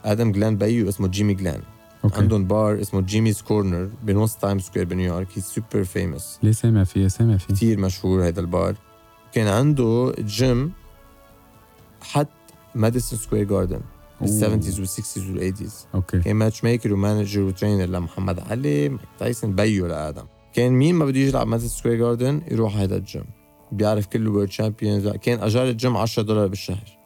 آدم جلان بيو اسمه جيمي جلان. okay عندهم بار اسمه Jimmy's Corner بنص Times Square بنيويورك هي super famous ليه سامع فيه؟ سامع فيه؟ كثير مشهور هذا البار كان عنده جيم حت Madison Square Garden بال uh 70s وال 60s وال 80s okay كان matchmaker و manager و trainer لمحمد علي مايك تايسون بيو لآدم. كان مين ما بده يجي يلعب Madison Square Garden يروح هيدا الجيم بيعرف كل ال world champions كان أجار الجيم 10 دولار بالشهر.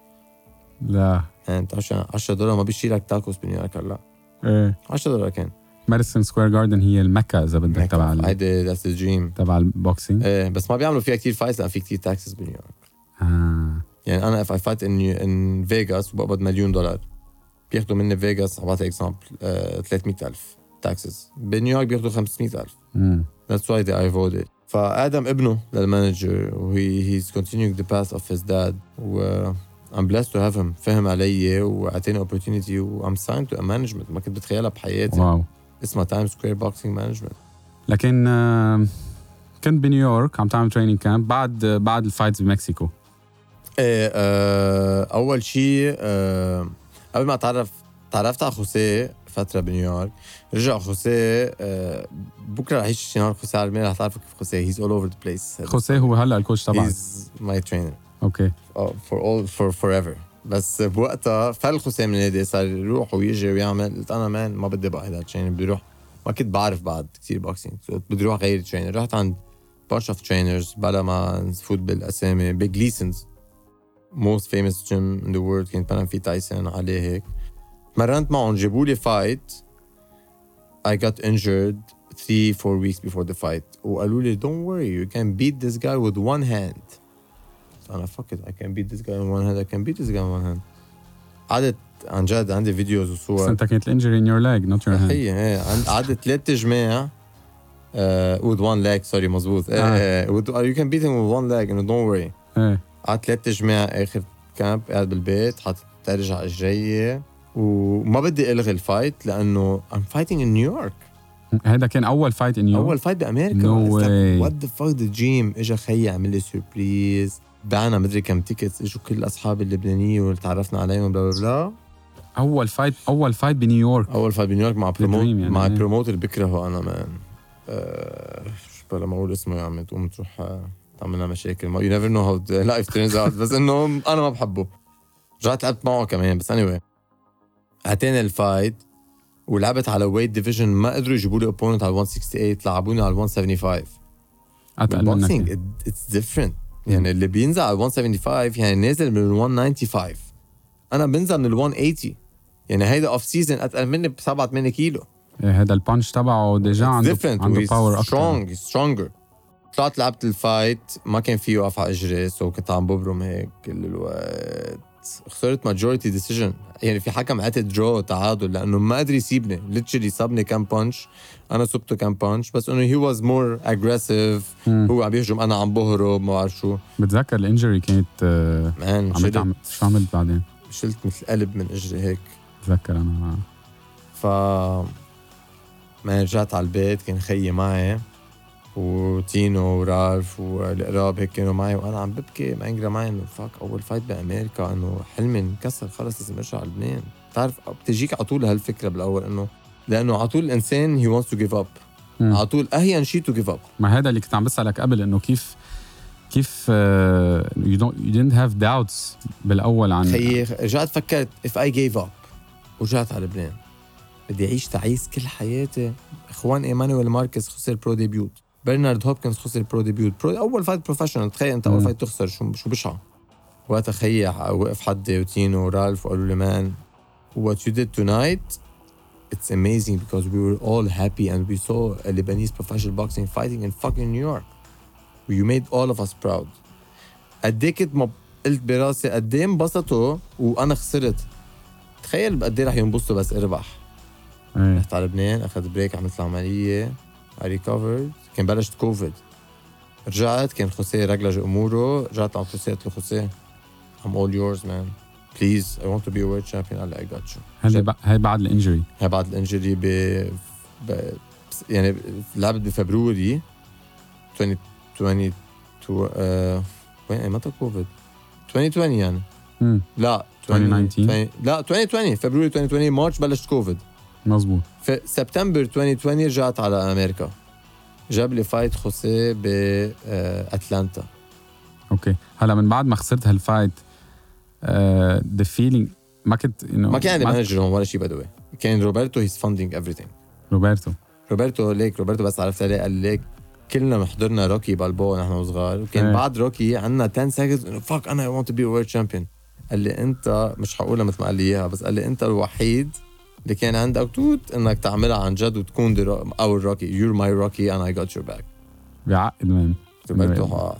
لا. يعني انت عشان 10 دولار ما بيشيلك تاكوس بنيويورك هلا. إيه. 10 دولار كان. Madison Square Garden هي المكة إذا بدك تبع هيدي that's the dream تبع ال boxing. إيه بس ما بيعملوا فيها كثير fights لأن في كثير taxes بنيويورك آه. يعني أنا if I fight in in Vegas وبقبض مليون دولار. بياخذوا مني فيغاس بعطي example 300000 taxes بنيويورك بياخذوا 500000 امم That's why they I voted. فآدم ابنه لل manager وهي continuing the path of his dad. و I'm blessed to have him. فهم علي واعطاني opportunity و I'm signed to a management. ما كنت بتخيلها بحياتي. واو. اسمها Times Square Boxing Management لكن كنت بنيويورك عم تعمل training camp بعد بعد ال fights بمكسيكو. إيه آه أول شيء آه قبل ما أتعرف تعرفت على خوسيه فترة بنيويورك. رجع خوسيه آه بكرة رح يجي نهار خوسيه على رح تعرفوا كيف خوسيه. he's all over the place خوسيه هو هلا ال coach تبعك. he's my trainer okay for all for forever بس بوقتها فل José من النادي صار يروح ويجي ويعمل. قلت أنا man ما بدي بقى هيدا ال trainer بدي أروح ما كنت بعرف بعد كثير boxing so بدي أروح غير trainer رحت عند bunch of trainers بلا ما نفوت بالأسامي. big lessons most famous gym in the world. كان بنام في تايسون عليه هيك. مرنت معهم. جابوا لي fight I got injured three four weeks before the fight. وقالوا لي don't worry. You can beat this guy with one hand. أنا fuck it I can beat this guy in one hand I can beat this guy in one hand. قعدت عن جد عندي videos بس وصور انت كانت ال injury in your leg not your hand عند- قعدت ثلاث جماع uh, with one leg sorry مزبوط آه. إيه with, you can beat him with one leg and don't worry. إيه. قعدت ثلاث جماع آخر كامب قاعد بالبيت حاطط ترجع على اجري وما بدي ألغي ال fight لأنه I'm fighting in New York. هذا كان أول fight in New أول fight بأمريكا. No way. what the fuck the dream اجى خيي عمل لي surprise بعنا مدري كم tickets اجوا كل اصحابي اللبنانية واللي تعرفنا عليهم blah blah blah. أول fight أول fight بنيويورك. أول fight بنيويورك مع promoter يعني، مع إيه. promoter بكرهه أنا man شو بلا ما أقول اسمه يا عم تقوم تروح آه، تعمل لنا مشاكل. you never know how life turns out بس إنه أنا ما بحبه. رجعت لعبت معه كمان بس anyway anyway. اعطاني ال fight ولعبت على weight division ما قدروا يجيبوا لي opponent على 168 لعبوني على 175 اتقل منك it's different يعني اللي بينزل على 175 يعني نازل من ال 195 أنا بنزل من ال 180 يعني هيدا off season أتقل مني ب 7 8 كيلو. إيه، هذا ال punch تبعه ديجا عنده عنده power أكثر strong stronger طلعت لعبت ال fight ما كان في يوقف على إجري so كنت عم ببرم هيك كل الوقت. خسرت majority decision يعني في حكم عطي draw تعادل لأنه ما قدر يصيبني literally صابني كم punch أنا صبته كم punch بس إنه he was more aggressive. هو عم يهجم أنا عم بهرب ما بعرف شو. بتذكر ال injury كانت آه، man عملت عم- شو عملت بعدين؟ شلت مثل قلب من اجري هيك. بتذكر أنا. ف ما رجعت على البيت كان خيي معي وتينو ورالف وال group هيك كانوا معي وأنا عم ببكي manager معي إنه fuck أول fight بأمريكا إنه حلمي انكسر خلص لازم أرجع على لبنان. بتعرف بتجيك على طول هالفكرة بالأول إنه لأنه على طول الإنسان he wants to give up. على طول اهين شيء to give up ما هذا اللي كنت عم بسألك قبل إنه كيف كيف you don't you didn't have doubts بالأول عن خيي رجعت فكرت if I gave up ورجعت على لبنان. بدي أعيش تعيس كل حياتي. إخوان إيمانويل ماركس خسر pro debut برنارد هوبكنز خسر pro debut pro أول fight professional تخيل أنت أول. fight تخسر شو شو بشعه وقتها خيي وقف حدي وتينو ورالف وقالوا لي man what you did tonight it's amazing because we were all happy and we saw a Lebanese professional boxing fighting in fucking New York. You made all of us proud. قد إيه كنت. قلت براسي قد إيه انبسطوا وأنا خسرت. تخيل قد إيه رح ينبسطوا بس أربح. إيه. رحت على لبنان أخذت break عملت العملية. I recovered. كان بلشت كوفيد رجعت كان خوسيه رجلج أموره. رجعت على خوسيه قلت له خوسيه I'm all yours man. I want to be a world champion قال لي you. هذا ب- هاي بعد ال injury؟ هي بعد الإنجري ب... ب... يعني لعبت ب February 2020 تو... آه... وين متى كوفيد 2020 يعني. لا 2019 20 لا 2020 فبراير 2020 مارش بلشت كوفيد مزبوط في سبتمبر 2020 رجعت على أمريكا. جاب لي fight خوسيه بأتلانتا. أوكي. هلا من بعد ما خسرت هال fight the feeling ما كنت ما كان عندي manager هون ولا شيء بدوي كان روبرتو he's funding everything. روبرتو. روبرتو ليك روبرتو بس عرفت عليه قال ليك كلنا حضرنا روكي بالبو نحن وصغار. وكان إيه. بعد روكي عندنا 10 seconds إنه fuck أنا want to be world champion قال لي أنت مش حقولها مثل ما قال لي إياها بس قال لي أنت الوحيد اللي كان عندك توت إنك تعملها عن جد وتكون our Rocky you're my Rocky and I got your back بيعقد مان روبرتو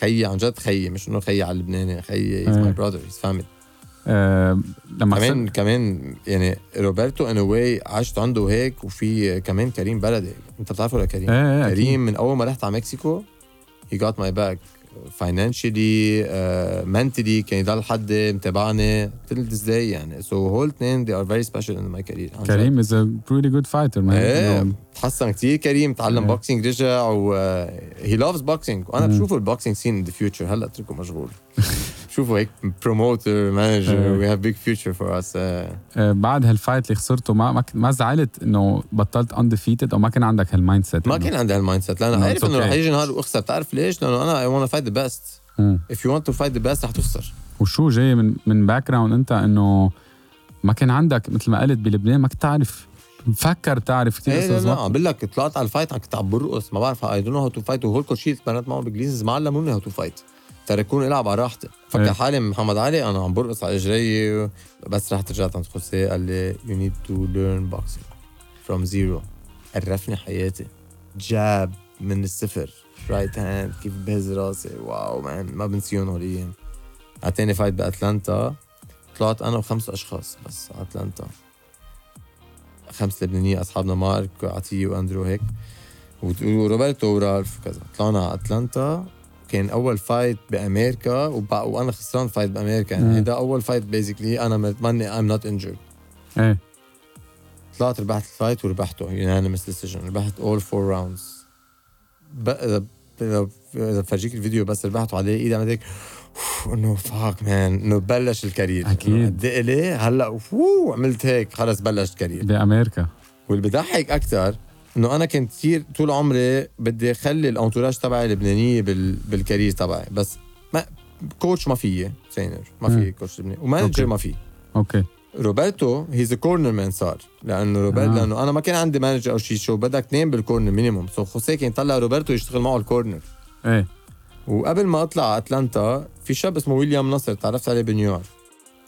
خيي عن جد خيي مش إنه خيي على اللبناني خيي he's my. brother he's family آه لما كمان كمان يعني روبرتو and why عشت عنده هيك وفي كمان كريم بلدي. أنت بتعرفه ولا كريم؟ إيه إيه كريم من أول ما رحت على مكسيكو he got my back financially uh, mentally كان يضل حد متابعني. till this day يعني؟ So هول اثنين they are very special in my career. عن جد. كريم is a pretty good fighter man إيه تحسن كثير كريم تعلم إيه. boxing رجع و he loves boxing وأنا مم. بشوفه ال boxing scene in the future هلا أتركه مشغول. بشوفه هيك promoter manager. we have big future for us بعد هال fight اللي خسرته ما ما, زعلت إنه بطلت undefeated أو ما كان عندك هال mindset ما كان عندي هال mindset لأنه عارف إنه رح. يجي نهار وأخسر. بتعرف ليش؟ لأنه أنا I want fight the best if you want to fight the best رح تخسر. وشو جاي من من background أنت إنه ما كان عندك مثل ما قلت بلبنان ما كنت تعرف. مفكر تعرف كثير إيه لا ما- عم بقول لك طلعت على ال fight كنت عم برقص ما بعرف I don't how to fight وهول coaches تمرنت معهم بانجليزي ما علموني how to fight تركوني العب على راحتي فكر إيه. حالي محمد علي أنا عم برقص على إجري بس رحت رجعت عند خوسيه قال لي you need to learn boxing from zero عرفني حياتي. جاب من الصفر. right hand كيف بهز راسي. wow man ما بنسيهم هول الأيام تاني fight بأتلانتا طلعت أنا وخمس أشخاص بس أتلانتا. خمس لبنانية أصحابنا مارك وعطية وأندرو هيك. وروبرتو ورالف وكذا. طلعنا على أتلانتا. كان أول fight بأمريكا وب... وأنا خسران fight بأمريكا. يعني هيدا أول fight basically أنا ماني I'm not injured إيه. طلعت ربحت ال fight وربحته unanimous decision ربحت اول four rounds اذا بفرجيك الفيديو بس ربحته عليه إيدي عملت هيك إنه fuck man إنه بلش ال career. أكيد. إنه قد إيه هلأ وفو عملت هيك خلص بلشت career. بأمريكا. واللي بضحك أكثر إنه أنا كنت كثير طول عمري بدي أخلي ال entourage تبعي لبنانيه بال... بال career تبعي بس ما coach ما فيي trainer ما في. coach لبناني. و manager ما في أوكي روبرتو he's corner man صار لأنه روبرتو آه. لأنه أنا ما كان عندي manager أو شيء شو بدك اثنين بال corner minimum so خوسيه كان طلع روبرتو يشتغل معه ال corner إيه وقبل ما أطلع على أتلانتا في شاب اسمه ويليام نصر تعرفت عليه بنيويورك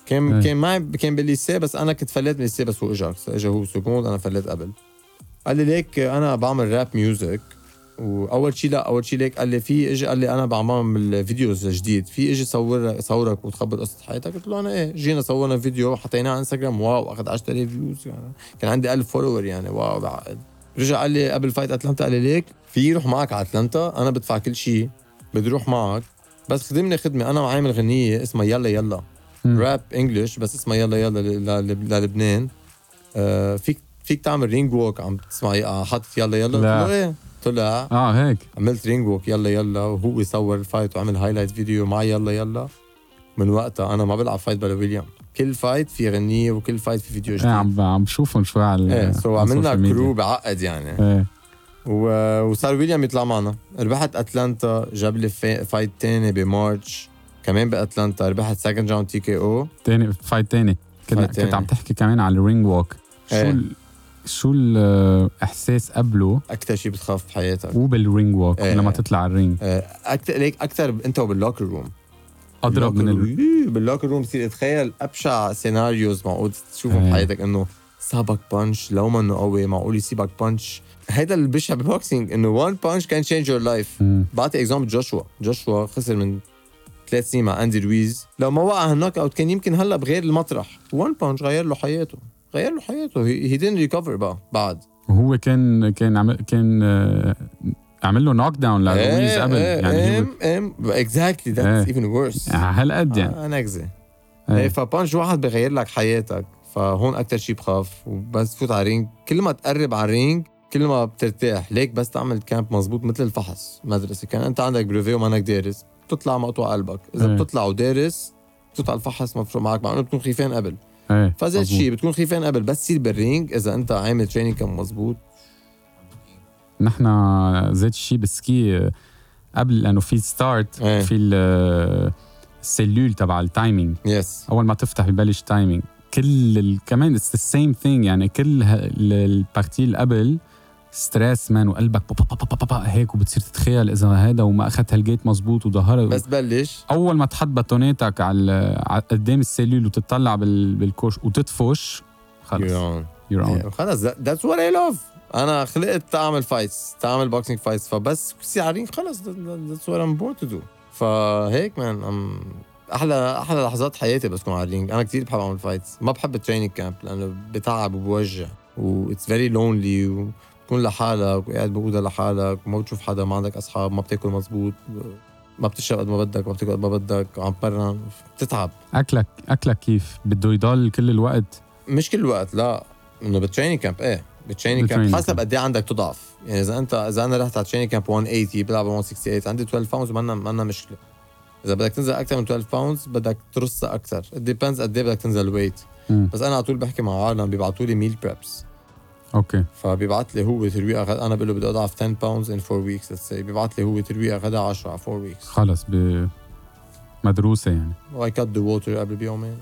كان إيه. كان معي كان بال lycée بس أنا كنت فليت من بس هو إجا إجا هو seconde أنا فليت قبل قال لي ليك أنا بعمل rap music وأول شيء لا أول شيء ليك قال لي في اجى قال لي أنا بعمل videos جديد في اجى صور صورك وتخبر قصة حياتك؟ قلت له أنا إيه جينا صورنا فيديو حطيناه على انستغرام wow أخذ 10000 views يعني. كان عندي 1000 follower يعني wow بعقد رجع قال لي قبل fight اتلانتا قال لي ليك في روح معك على اتلانتا أنا بدفع كل شيء بدي أروح معك. بس خدمني خدمة أنا عامل غنية اسمها يلا يلا. rap English بس اسمها يلا يلا للبنان. آه فيك فيك تعمل ring walk عم تسمعي آه حاطط يلا يلا. قلت لا. له إيه؟ طلع آه. هيك. عملت ring walk يلا يلا. وهو صور ال fight وعمل highlight video مع يلا يلا. من وقتها أنا ما بلعب fight بلا ويليام. كل fight في غنية وكل fight في فيديو إيه جديد. عم عم بشوفهم شوي على إيه so عملنا. crew بعقد يعني. إيه. و- وصار ويليام يطلع معنا. ربحت أتلانتا جاب لي في- fight تاني بمارش. كمان بأتلانتا ربحت second round TKO تاني fight تاني. كنت تاني. عم تحكي كمان على ال ring walk. شو إيه. شو الإحساس قبله أكثر شيء بتخاف بحياتك وبال ring walk إيه. لما تطلع على ال ring أكثر ليك أكثر أنت وبال locker room اضرب من ال... ال... بال locker room بتصير تخيل أبشع scenarios معقول تشوفهم إيه. بحياتك إنه سابك punch لو ما انه قوي معقول يصيبك punch هيدا اللي بشع بال boxing إنه one punch can change your life. بعطي example جوشوا. جوشوا خسر من ثلاث سنين مع أندي رويز. لو ما وقع هال knockout كان يمكن هلأ بغير المطرح. one punch غير له حياته. غير له حياته. he didn't recover بقى بعد. وهو كان كان عمل كان آه، عمل له knockdown لرويز قبل. يعني هو exactly that's إيه. even worse هالقد يعني. نكزه إيه. إيه ف punch واحد بغير لك حياتك. فهون أكثر شيء بخاف. وبس تفوت على ال ring. كل ما تقرب على ال ring كل ما بترتاح. ليك بس تعمل camp مزبوط مثل الفحص. مدرسة. كان أنت عندك brevet ومانك دارس. بتطلع مقطوع قلبك. إذا إيه. بتطلع ودارس على الفحص مفروض معك. مع إنه بتكون خيفان قبل. إيه فزيت مظبوط. شيء بتكون خيفان قبل بس تصير بال ring. إذا أنت عامل training camp مزبوط نحن زيت الشيء بال ski قبل لأنه في start إيه. في ال- ال cellule تبع ال timing yes أول ما تفتح ببلش timing كل ال... كمان it's the same thing يعني كل ال partie اللي قبل stress man وقلبك با با با با با با هيك وبتصير تتخيل إذا هذا وما أخذت هالجيت مزبوط وظهر. بس بلش. أول ما تحط bâtons اتك على قدام ال cellule وتطلع بال... بالكوش وتدفش خلص. you're on خلص. that's what I love أنا خلقت تعمل fights تعمل boxing fights فبس ال ring خلص. that's what I'm born to do فهيك man um أحلى أحلى لحظات حياتي بس كون على ال ring أنا كثير بحب أعمل fights ما بحب ال training camp لأنه بتعب وبوجع. w it's very lonely وتكون لحالك وقاعد بأوضة لحالك وما بتشوف حدا ما عندك أصحاب ما بتاكل مزبوط ما بتشرب قد ما بدك ما بتاكل قد ما بدك عم برا بتتعب. أكلك أكلك كيف؟ بده يضل كل الوقت؟ مش كل الوقت لا. إنه بال training camp إيه بال training camp. حسب. قد إيه عندك تضعف. يعني إذا أنت إذا أنا رحت على training camp 180 بلعب 168 عندي 12 pounds ما ما مشكلة. إذا بدك تنزل أكثر من 12 pounds بدك ترصها أكثر depends قد إيه بدك تنزل weight. بس أنا على طول بحكي مع عالم بيبعتوا لي meal preps okay فبيبعت لي هو ترويقه غدا أنا بقول له بدي أضعف 10 pounds in 4 weeks let's say بيبعت لي هو ترويقه غدا 10 على 4 weeks خلص ب مدروسة يعني w I cut the water قبل بيومين.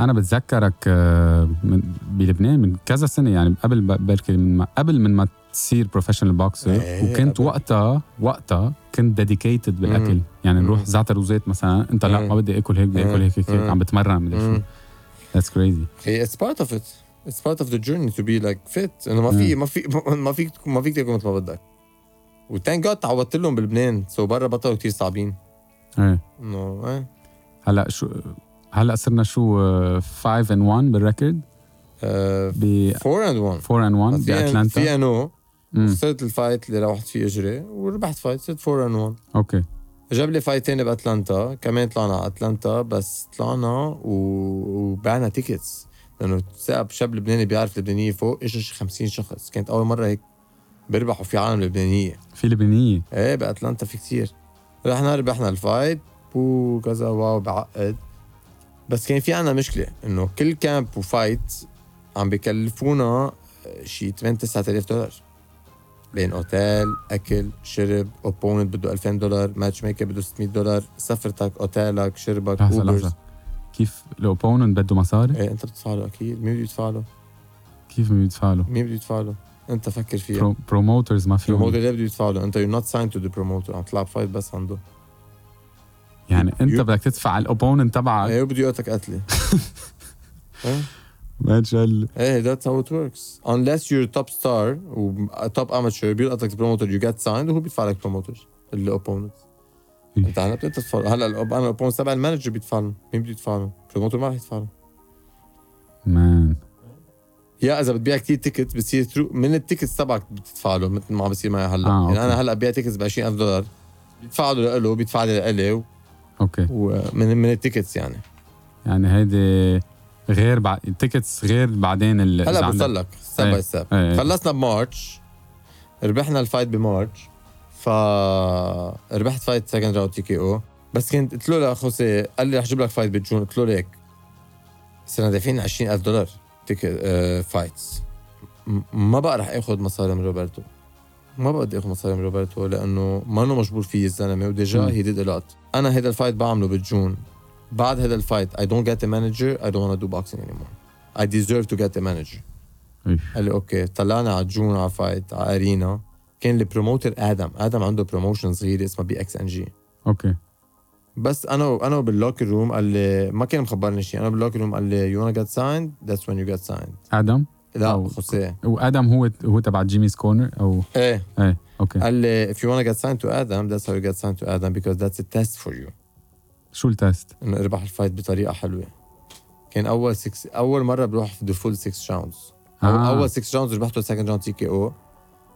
أنا بتذكرك آه، من بلبنان من كذا سنة يعني قبل بركي من ما قبل من ما تصير professional boxer إيه، وكنت. وقتها وقتها كنت dedicated بالأكل مم. يعني نروح. زعتر وزيت مثلا أنت لا. ما بدي آكل هيك بدي آكل هيك هيك, هيك. عم بتمرن مدري شو مم. that's crazy هي it's part of it it's part of the journey to be like fit. إنه ما في ما في ما فيك ما فيك تاكل مثل ما بدك. و thank God تعودت لهم بلبنان. so برا بطلوا كثير صعبين. إيه. إنه إيه. هلأ شو هلأ صرنا شو 5 and 1 بال record آه، ب 4 and 1 4 and 1 في بأتلانتا إنو مم. خسرت ال fight اللي روحت فيه إجري وربحت fight صرت 4 and 1 okay. جاب لي fight تاني بأتلانتا. كمان طلعنا على أتلانتا بس طلعنا و... وبعنا tickets لأنه ثقب شاب لبناني بيعرف لبنانية فوق اجى شي 50 شخص. كانت أول مرة هيك بيربحوا في عالم لبنانية. في لبنانية؟ إيه بأتلانتا في كتير. رحنا ربحنا ال fight وكذا wow بعقد. بس كان في عنا مشكلة إنه كل camp و fight عم بكلفونا شي 8 9000 دولار. بين أوتيل أكل شرب opponent بده 2000 دولار matchmaker بده 600 دولار سفرتك أوتيلك شربك لحظة لحظة. كيف ال opponent بده مصاري؟ إيه انت بتدفع له أكيد. مين بده يدفع له؟ كيف ما يدفع له مين بده يدفع له؟ انت فكر فيها. promoters ما فيهم. ليه بده يدفع له؟ انت you not signed to the promoter عم تلعب fight بس عنده. يعني انت you- بدك تدفع ال opponent تبعك. إيه وبده يقتلك قتلة. إيه؟ ما شال إيه that's how it works. Unless you're top star or top amateur بيلقطك promoter you get signed وهو بيدفع لك promoter ال opponent انت هلا بتقدر تدفع له. هلا أنا ال opponent تبع ال manager بيدفع له مين بده يدفع له؟ ال promoter ما رح يدفع له man يا إذا بتبيع كثير ticket بتصير through من ال tickets تبعك بتدفع له مثل ما عم بيصير معي هلا آه، يعني. أنا هلا ببيع tickets ب 20000 دولار بيدفع له له بيدفع لي لإلي و- okay ومن من ال tickets يعني يعني هيدي غير بعد ال tickets غير بعدين ال هلا بوصل لك step. By step. خلصنا بمارش ربحنا ال fight بمارش ف ربحت fight second round TKO بس كنت قلت له لخوسيه قال لي رح أجيب لك fight بجون قلت له ليك صرنا دافعين 20000 دولار تيكي آه fights ما بقى رح آخذ مصاري من روبرتو. ما بقى بدي آخذ مصاري من روبرتو لأنه ما انه مجبور فيه الزلمة و déjà. he did a lot أنا هيدا ال fight بعمله بجون بعد هيدا ال fight get a manager I don't want to do boxing anymore. I deserve to get a manager. إيه. قال لي okay طلعنا على جون على fight على arena كان ال promoter آدم. آدم عنده promotion صغيره اسمها BXNG okay. بس أنا أنا بال locker room قال لي ما كان مخبرني شيء. أنا بال locker room قال لي you get signed? That's when you get signed. آدم؟ لا خوسيه. وادم هو هو تبع جيمي's كورنر أو إيه. إيه okay. قال لي if you wanna get signed to Adam that's how you get signed to Adam because that's a test for you. شو ال test؟ إنه اربح ال fight بطريقة حلوة. كان أول 6 أول مرة بروح في full 6 rounds آه. أول 6 rounds ربحته second round TKO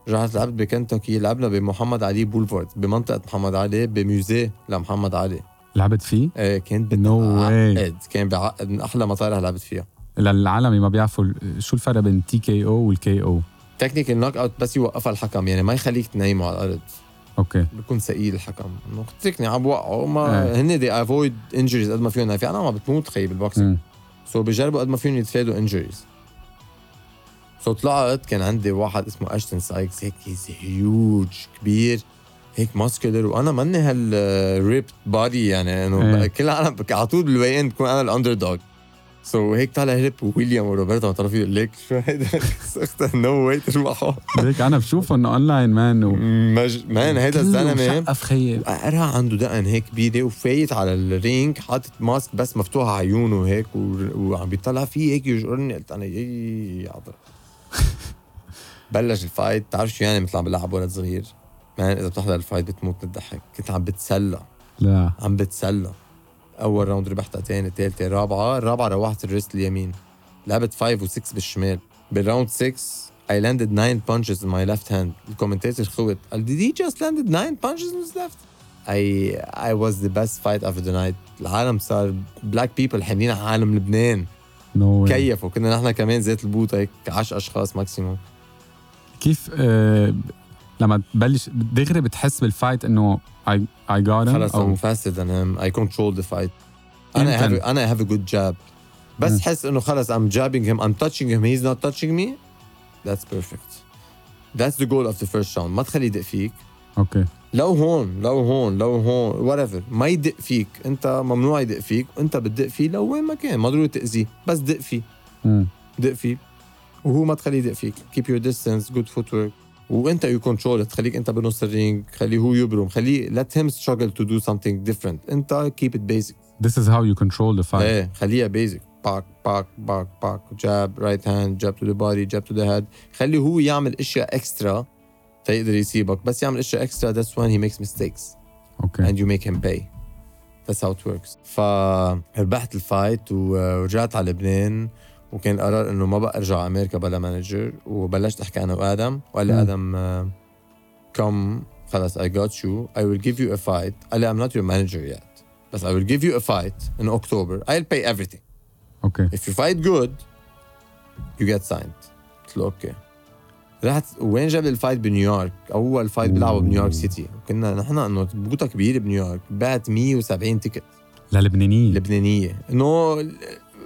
رحت لعبت بكنتاكي لعبنا بمحمد علي بولفارد بمنطقة محمد علي ب musée لمحمد علي. لعبت فيه؟ إيه كان No way. بتعقد كان بعقد من أحلى مطارح لعبت فيها. للعالم ما بيعرفوا شو الفرق بين TKO وال KO technical knockout بس يوقفها الحكم يعني ما يخليك تنيمه على الأرض. okay. بيكون ثقيل الحكم. إنه تكني عم بوقعوا ما إيه. هن they avoid injuries قد ما فيهم. في أنا ما بتموت خيي بال boxing. So بيجربوا قد ما فيهم يتفادوا injuries so طلعت كان عندي واحد اسمه اشتن سايكس هيك he's huge كبير. هيك ماسكولر وأنا ماني هال ريبت بادي يعني إنه إيه. كل العالم على طول بالوي ان بكون أنا الاندر دوغ سو هيك طالع هرب ويليام وروبرتا طلعوا فيه ليك شو هيدا؟ اختها نو واي تروحوا ليك أنا بشوفه إنه اونلاين مان و مج... مان هيدا الزلمة. شقف خيي قرا عنده دقن هيك كبيرة وفايت على الرينج حاطط ماسك بس مفتوح على عيونه هيك و... وعم بيطلع فيه هيك يجرني قلت أنا يي عضر بلش ال fight. بتعرف شو يعني مثل عم بلعب ولد صغير؟ man إذا بتحضر ال fight بتموت من الضحك. كنت عم بتسلى. لا. عم بتسلى. أول round ربحتها تاني ثالثه رابعة الرابعه روحت ال wrist اليمين. لعبت 5 و6 بالشمال. بال round 6 I landed 9 punches in my left hand. ال commentator خوت. قال did he just landed 9 punches in his left? I I was the best fight of the night. العالم صار black people حاملين على عالم لبنان. no كيف؟ وكنا نحن كمان زيت البوطه هيك 10 أشخاص maximum كيف آه لما تبلش دغري بتحس بال fight إنه I I got خلص I'm faster than him I control the fight أنا أنا I have a good jab بس mm. حس إنه خلص I'm jabbing him I'm touching him he's not touching me that's perfect that's the goal of the first round ما تخلي يدق فيك. okay okay. لو هون لو هون لو هون whatever. ما يدق فيك. انت ممنوع يدق فيك. وانت بتدق فيه لو وين ما كان. ما ضروري تأذيه. بس دق فيه. دق فيه. وهو ما تخليه يدق فيك. Keep your distance. Good footwork. وانت you control تخليك انت بنص ال ring. خليه هو يبرم. خليه let him struggle to do something different. انت keep it basic. This is how you control the fight إيه خليها basic. back back back back jab right hand jab to the body jab to the head خليه هو يعمل اشياء extra يقدر يسيبك. بس يعمل إشياء extra that's when he makes mistakes okay and you make him pay that's how it works فربحت ال fight ورجعت على لبنان. وكان القرار إنه ما بقى أرجع على أمريكا بلا manager وبلشت أحكي أنا وآدم. وقال لي hmm. آدم آه، كم خلص I got you I will give you a fight قال لي I'm not your manager yet بس I will give you a fight in October I will pay everything okay if you fight good you get signed قلت له okay. رحت وين جاب ال fight بنيويورك؟ أول fight بلعبه بنيويورك City. كنا نحن إنه بوطه كبيرة بنيويورك بعت 170 ticket. للبنانيين لبنانية. إنه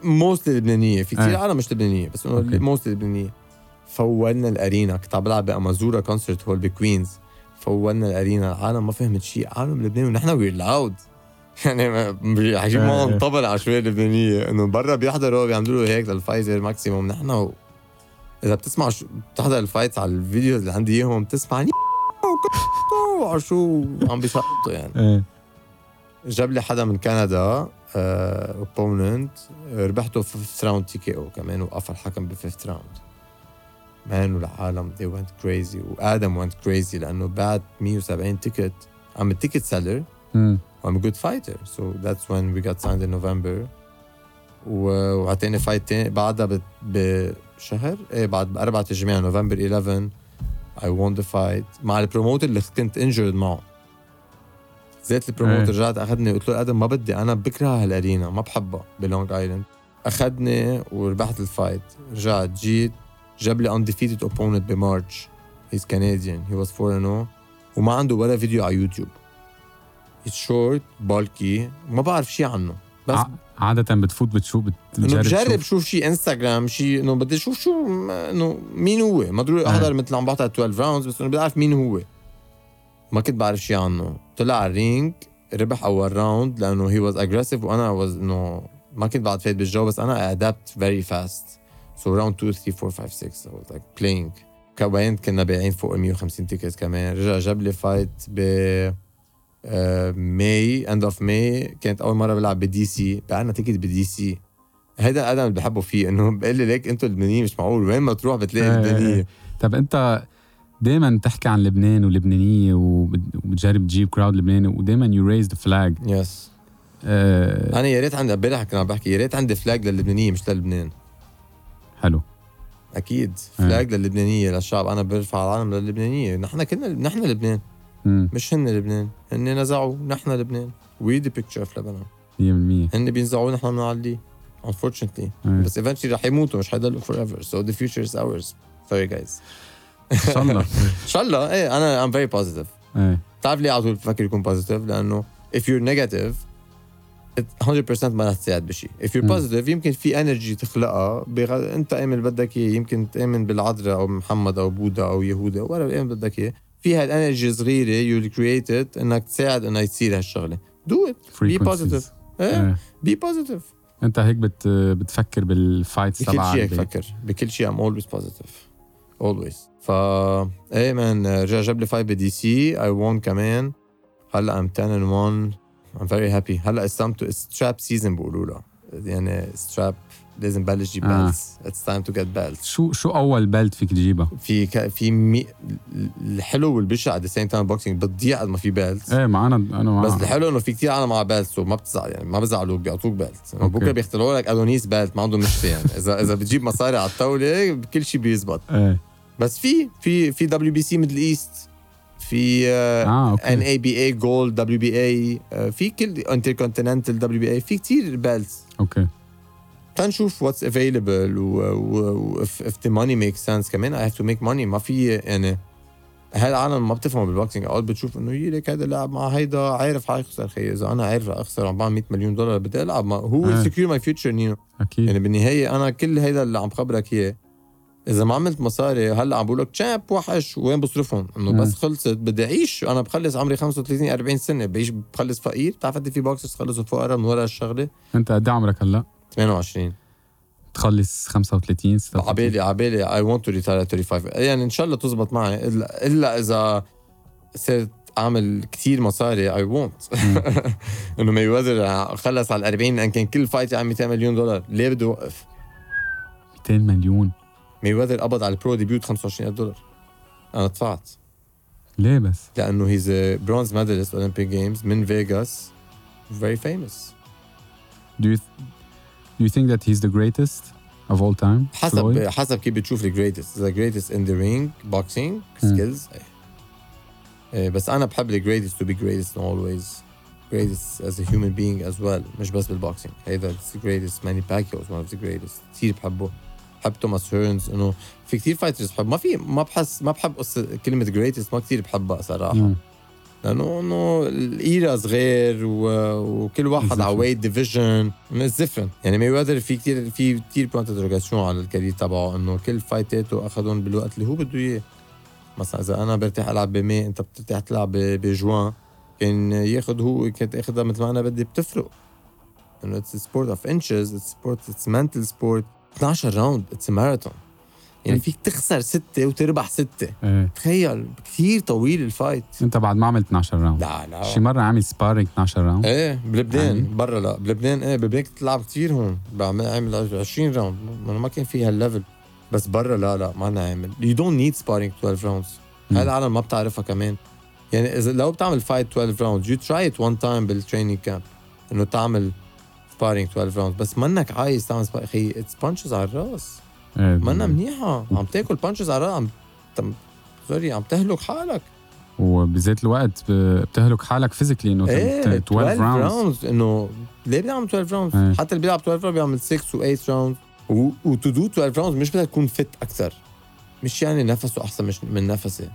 most لبنانيه في كثير إيه. عالم مش لبنانية بس. إنه most لبنانيه فولنا ال arena كنت عم بلعب بأمازورا concert hall بكوينز. فولنا ال arena العالم ما فهمت شيء عالم لبناني ونحن we're loud يعني ما- عايشين إيه. معهم طبل على شوية لبنانية. إنه برا بيحضروا بيعملوا له هيك لل fighter maximum نحن. إذا بتسمع شو بتحضر ال fights على ال videos اللي عندي إياهم بتسمع شو عم بيشقطوا يعني. إيه. جاب لي حدا من كندا opponent ربحته في فيفث راوند تي كي أو كمان وقف الحكم ب fifth round man والعالم they went crazy وآدم went crazy لأنه بعت 170 ticket I'm a ticket seller. مم. I'm a good fighter. So that's when we got signed in November. و- وعطيني fight تاني بعدها بت- بشهر إيه بعد باربع تجميع نوفمبر 11 I won the fight. مع ال promoter اللي كنت injured معه. زيت ال promoter إيه. رجعت أخذني قلت له آدم ما بدي أنا بكره هال arena ما بحبها بلونغ آيلاند. أخذني وربحت ال fight رجعت جيت جاب لي undefeated opponent ب March. He's Canadian. He was 4 0 وما عنده ولا فيديو على يوتيوب. He's short bulky ما بعرف شيء عنه. بس عادة بتفوت بتشوف بتجرب بجرب. شوف شيء انستغرام شيء إنه بدي أشوف شو إنه مين هو. ما ضروري. احضر مثل عم بحضر 12 rounds بس إنه بدي أعرف مين هو. ما كنت بعرف شيء عنه. طلع على ال ring ربح أول round لأنه he was aggressive وأنا was إنه ما كنت بعد fight بالجو بس أنا adapt very fast so round 2 3 4 5 6 I was like playing. كنا بايعين فوق ال 150 ticket كمان. رجع جاب لي fight ب May end of May كانت أول مرة بلعب ب DC بعنا ticket ب DC هيدا آدم اللي بحبه فيه إنه بقول لي ليك أنتوا اللبنانيين مش معقول وين ما تروح بتلاقي إيه. لبنانيه طب أنت دائما تحكي عن لبنان ولبنانيه وبت- وبتجرب تجيب crowd لبناني ودائما you raise the flag yes أنا يا ريت عندي امبارح كنا عم بحكي يا ريت عندي flag للبنانية مش للبنان. حلو. أكيد. flag للبنانية للشعب. أنا برفع العالم للبنانية. نحن كنا نحن لبنان. مم. مش هن لبنان هن نزعوا نحن لبنان. we the picture of لبنان 100% هن بينزعوا نحن بنعليه unfortunately. إيه. بس eventually رح يموتوا مش حيضلوا forever. So the future is ours sorry guys. إن شاء الله. إن شاء الله. إيه أنا I'm very positive. إيه. بتعرف ليه على طول بفكر يكون positive لأنه if you're negative it 100% ما رح تساعد بشيء if you're positive يمكن في energy تخلقها بغ... أنت اعمل اللي بدك إياه يمكن تامن بالعذراء أو محمد أو بوذا أو يهودا ولا اعمل اللي بدك إياه. في هال energy صغيره you created إنك تساعد انها تصير هالشغلة. do it be. positive. be positive أنت هيك بت بتفكر بال fights بكل تبع شيء هيك البيت. فكر. بكل شيء I'm always positive always فا إيه man رجع جاب لي fight ب DC. I won كمان. هلأ I'm 10 and 1 I'm very happy هلأ it's time to strap season بيقولوا له. يعني strap لازم بلش جيب آه. belts it's time to get belts شو شو أول belt فيك تجيبها؟ في ك... في مي... الحلو والبشع at same time boxing بتضيع قد ما في belts إيه ما أنا ما بس الحلو إنه في كتير عالم مع belts وما بتزعل يعني ما بزعلوك بيعطوك belt okay. بكرة بيخترعوا لك ادونيس belt ما عندهم مشكلة يعني. اذا إذا بتجيب مصاري على الطاولة كل شيء بيزبط. إيه. بس في في في WBC Middle East في ان اي بي اي جولد دبليو بي اي في كل intercontinental WBA في كتير belts okay. تنشوف what's available و if the money makes sense كمان. I have to make money. ما في يعني هالعالم ما بتفهم بال boxing اوقات بتشوف إنه يي لك هذا اللاعب مع هيدا عارف حيخسر. خي إذا أنا عارف أخسر عم بعمل 100 مليون دولار بدي ألعب ما هو آه. secure my future نينو أكيد. يعني بالنهاية أنا كل هيدا اللي عم خبرك اياه إذا ما عملت مصاري هلا عم بقول لك champ وحش وين بصرفهم؟ إنه مم. بس خلصت بدي أعيش. أنا بخلص عمري 35 40 سنة بعيش بخلص فقير. بتعرف قد إيه في boxers خلصوا فقراء من ورا الشغلة؟ أنت قد إيه عمرك هلأ؟ 28 تخلص 35 36 عبالي عبالي I want to retire 35 يعني إن شاء الله تزبط معي. إلا إلا إذا صرت أعمل كثير مصاري I want إنه ماي وذر خلص على ال 40 إن كان كل فايت عم 200 مليون دولار. ليه بدي اوقف؟ 200 مليون. ماي وذر قبض على ال pro debut 25000 دولار. أنا دفعت. ليه بس؟ لأنه he's bronze medalist Olympic Games من فيغاس very famous. Do you do you think that he's the greatest of all time? حسب Floyd? حسب كيف بتشوف ال greatest the greatest in the ring boxing skills بس أنا بحب ال greatest to be greatest always greatest as a human being as well. مش بس بال boxing هيدا the greatest. ماني باكيو is one of the greatest. كثير بحبه. بحب توماس هيرنز إنه في كثير fighters بحب. ما في ما بحس ما بحب قصه كلمة greatest ما كثير بحبها صراحة. مم. لأنه انه ال era صغير. وكل واحد. على weight division different يعني ماي وذر في كثير في كثير point d'interrogation على ال career تبعه إنه كل fight اته أخذهم بالوقت اللي هو بده إياه. مثلا إذا أنا برتاح ألعب بمي أنت بترتاح تلعب بجوان. كان ياخذ هو كانت اخذها مثل ما أنا بدي بتفرق. إنه it's sport of inches it's sport it's mental sport 12 round it's marathon يعني فيك تخسر ستة وتربح ستة. إيه. تخيل كثير طويل ال fight. أنت بعد ما عملت 12 round لا لا. شي مرة عامل sparring 12 round إيه بلبنان يعني؟ برا لا. بلبنان إيه بلبنان كنت تلعب كثير هون. عامل 20 round ما ما كان في هال level بس برا لا لا ما أنا عامل. you don't need sparring 12 rounds. هاي العالم ما بتعرفها كمان. يعني إذا لو بتعمل fight 12 rounds you try at one time بال training camp إنه تعمل sparring 12 rounds بس منك عايز تعمل sparring أخي it's punches على الراس منا منيحة. عم تاكل punches على عم تم سوري عم تهلك حالك. وبذات الوقت بتهلك حالك physically إنه إيه 12 rounds rounds إنه ليه بيعمل 12 rounds إيه. حتى اللي بيلعب 12 round بيعمل 6 و8 round و to do 12 rounds مش بدك تكون fit أكثر. مش يعني نفسه أحسن مش من نفسي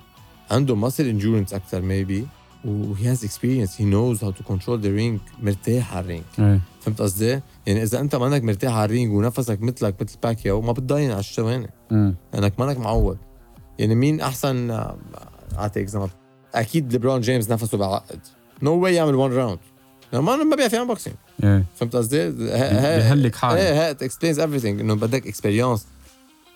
عنده muscle endurance أكثر maybe و he has experience he knows how to control the ring مرتاح على ال ring إيه. فهمت قصدي؟ يعني إذا أنت منك مرتاح على ال ring ونفسك مثلك مثل باكياو ما بتضاين على الشواني مم. لانك منك معود يعني مين أحسن اعطي example أكيد ليبرون جيمس نفسه بعقد. no way يعمل 1 round ما ما بيعرف يعمل boxing إيه. فهمت قصدي؟ بيهلك حاله. إيه explains everything. إنه بدك experience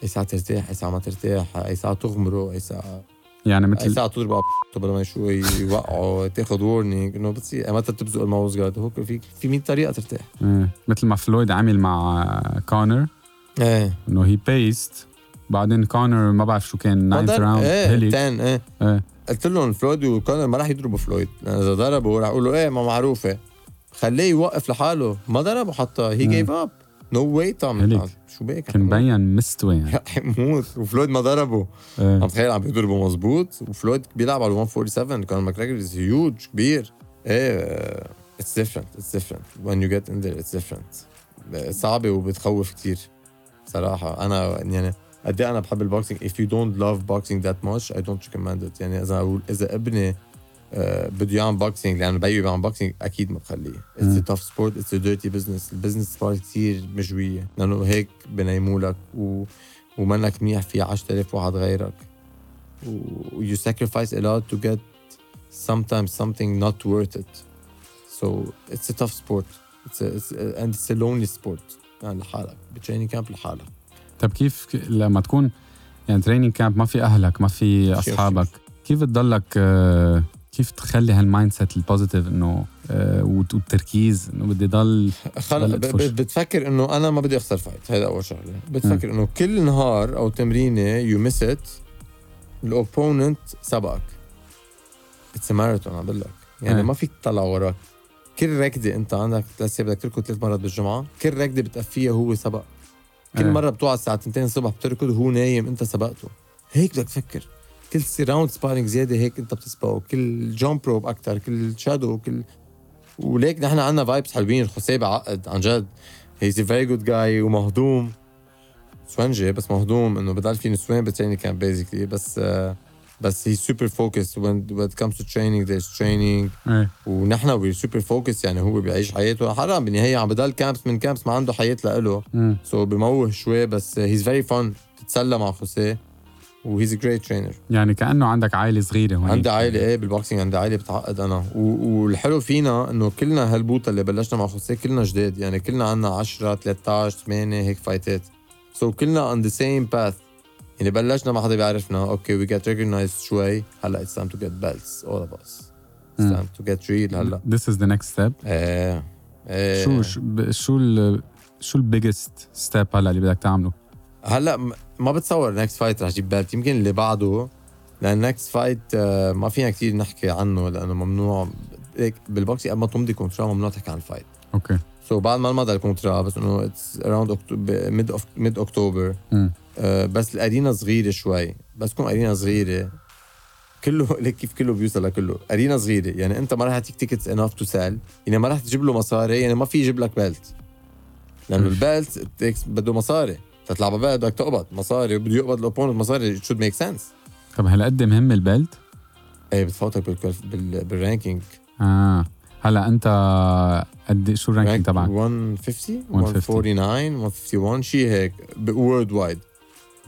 اي ساعه ترتاح اي ساعه ما ترتاح اي ساعه تغمره اي ساعه يعني مثل ساعه تضرب على قبل ما شو يوقعوا تاخذ warning إنه بتصير متى تبزق ال mouthguard هو في في 100 طريقة ترتاح. إيه. مثل ما فلويد عمل مع كونر. إيه. إنه he paced بعدين كونر ما بعرف شو كان 9 round إيه هلك 10 إيه. إيه. قلت لهم فلويد وكونر ما راح يضربوا فلويد. لأن إذا ضربوا راح يقولوا إيه ما معروفة. خليه يوقف لحاله. ما ضربوا حتى. he. give up no way هلك. شو بيك؟ كان مبين مستوي يعني حيموت وفلويد ما ضربه. إيه. عم تخيل عم بيضربوا مزبوط وفلويد بيلعب على 147 كان ماكريجر is huge كبير. إيه it's different it's different when you get in there it's different. صعبة وبتخوف كتير. صراحة أنا يعني قد إيه أنا بحب ال boxing if you don't love boxing that much I don't recommend it. يعني إذا إذا ابني بده يعمل boxing لأنه بيي بيعمل boxing أكيد ما بخليه it's sport it's a dirty business. ال business part كثير مجوية. لأنه هيك بنيموا لك و... ومنك منيح في 10000 واحد غيرك. و you sacrifice a lot to get sometimes something not worth it. So it's a tough sport. It's a, it's a, and it's a lonely sport. يعني لحالك. ب training camp لحالك. طب كيف لما تكون يعني training camp ما في أهلك ما في أصحابك كيف تضلك آه، كيف تخلي هال mindset ال positive إنه آه، والت- والتركيز إنه بدي ضل. ب- بتفكر إنه أنا ما بدي أخسر fight هذا أول شغلة. بتفكر إنه كل نهار أو تمرينة you miss it ال opponent سبقك. اتس ماراثون عم بقول لك يعني إيه. ما فيك تطلع وراك. كل ركضة أنت عندك ثلاث بدك تركض ثلاث مرات بالجمعة كل ركضة بتقفيها هو سبق. كل إيه. مرة بتوعى الساعة 2 الصبح بتركض وهو نايم أنت سبقته. هيك بدك تفكر. كل راوند سبارينج زيادة هيك انت بتسبقه كل جامب روب أكثر كل شادو كل وليك نحن عندنا فايبس حلوين. خسيب عقد عن جد. هيز ا فيري جود جاي ومهضوم. سوانجي بس مهضوم إنه بضل في نسوان بتريننج كان بيزيكلي بس آه، بس he super focus when when it comes to training there's training. إيه. ونحن we super focus يعني هو بيعيش حياته. حرام بالنهاية عم بضل camps من camps ما عنده حياة لإله. so so بموه شوي بس he's very fun بتتسلى مع خوسيه. و he's great trainer يعني كأنه عندك عائلة صغيرة هون. عندي عائلة إيه بال boxing عندي عائلة بتعقد أنا. و- والحلو فينا إنه كلنا هالبوطه اللي بلشنا مع خوسيه كلنا جداد يعني كلنا عندنا 10 13 8 هيك fight ات. So so كلنا on the same path. يعني بلشنا ما حدا بيعرفنا okay we get recognized شوي. هلأ it's time to get all of us. It's مم. time to get real هلأ. This is the next step. إيه إيه. شو شو ب- شو ال شو ال biggest step هلأ اللي بدك تعمله؟ هلا ما بتصور next fight رح جيب belt يمكن اللي بعده لأن next fight ما فينا كثير نحكي عنه لأنه ممنوع. هيك بالبوكسي قبل ما تمضي contrat ممنوع تحكي عن ال fight Okay. So بعد ما مضى ال contrat بس إنه it's around mid mid October. بس ال arena صغيرة شوي. بس تكون arena صغيرة. كله ليك كيف كله بيوصل لكله. arena صغيرة. يعني أنت ما رح تيك tickets enough to sell يعني ما رح تجيب له مصاري. يعني ما في يجيب لك belt لأنه. ال belt بده مصاري. تطلع ب belt بدك تقبض مصاري بده يقبض ال opponent مصاري should make sense. طب هالقد مهم ال belt؟ إيه بتفوتك بال qualif- بال بال ranking آه. هلا أنت قد شو ال ranking rank تبعك؟ 150 150. 149 151 شيء هيك worldwide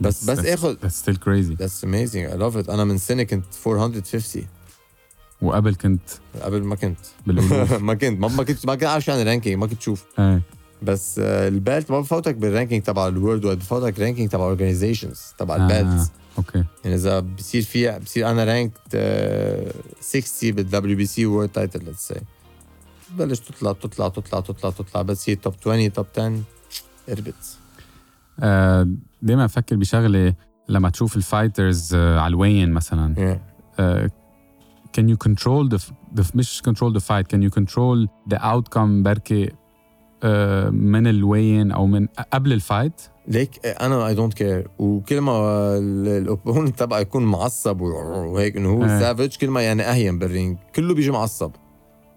بس بس اخذ That's still crazy. That's amazing. I love it. أنا من سنة كنت 450 وقبل كنت قبل ما كنت. ما كنت. ما ما كنت ما كنت عارف شو يعني ranking ما كنت شوف. إيه. بس آه، ال belt ما بفوتك بال ranking تبع ال worldwide بفوتك ranking تبع organizations تبع ال belts okay. يعني إذا بصير في بصير أنا ranked 60 بال WBC world title let's say بلش تطلع تطلع تطلع تطلع تطلع. بس هي top 20 top 10 اربط آه دايما أفكر بشغلة لما تشوف ال fighters آه على ال weigh-in مثلا. Yeah. آه can you control the, the مش control the fight can you control the outcome بركي آه من ال weigh-in أو من قبل ال fight ليك أنا I don't care وكل ما ال opponent تبعي يكون معصب وهيك إنه هو. savage كل ما يعني أهين بال ring كله بيجي معصب.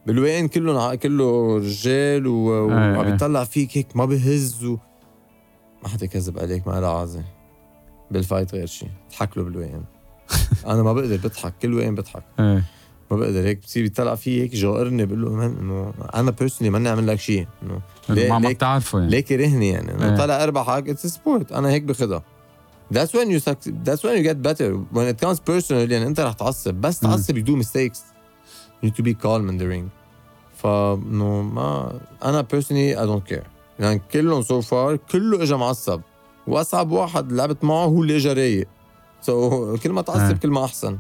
بال weigh-in كله كله رجال وعم إيه. يطلع فيك هيك ما بهز و... ما حدا كذب عليك ما لها عازة. بال fight غير شيء اضحك له بال weigh-in أنا ما بقدر بضحك. كل weigh-in بضحك. إيه ما بقدر هيك بصير بيطلع في هيك جاحرني بقول له man إنه أنا personally ماني عامل لك شيء إنه ليه- ما بتعرفه يعني ليه كرهني يعني إيه. انه طلع اربحك it's sport أنا هيك باخدها That's when you succeed. That's when you get better. When it comes personally يعني أنت رح تعصب بس. تعصب you do mistakes. You need to be calm in the ring. فإنه ما أنا personally I don't care. يعني كلهم so far كله اجى معصب وأصعب واحد لعبت معه هو اللي اجى رايق. So so, كل ما إيه. تعصب كل ما أحسن.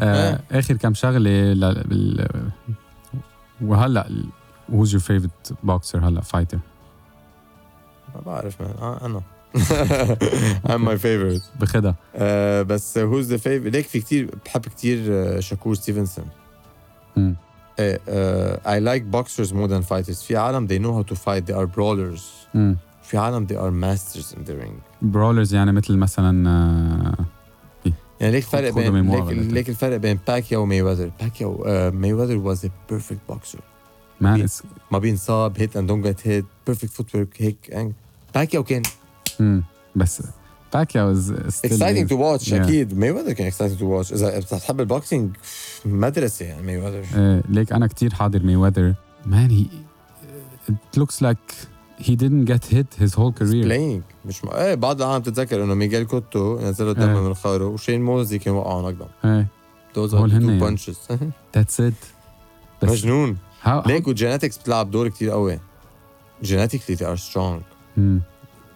آه آخر كم شغلة ل... ل... وهلأ who's your favorite boxer هلأ fighter ما بعرف من. آه أنا. I'm my favorite. بخدها آه، بس who's the favorite ليك في كثير بحب كثير آه، شاكور ستيفنسون I like boxers more than fighters في عالم they know how to fight they are brawlers. في عالم they are masters in the ring brawlers يعني مثل مثلا آه، يعني ليك فرق خذوا بين ليك, ليك الفرق بين باكياو وماي وذر باكياو ماي وذر was a perfect boxer. مان ما بينصاب hit and don't get hit perfect footwork هيك باكياو كان. مم. بس باكياو exciting to watch Yeah. أكيد. ماي وذر كان exciting to watch. إذا بتحب ال boxing مدرسة يعني ماي وذر آه ليك أنا كتير حاضر ماي وذر man هي it looks like he didn't get hit his whole career. playing مش م... إيه بعض العالم بتتذكر إنه ميغيل كوتو نزلوا دم إيه. من الخارو وشين موزلي كان وقعوا knockdown إيه. Those who hurt him two يعني. Punches that's it. بس مجنون. How, ليك وال genetics بتلعب دور كتير قوي. Genetically they are strong. مم.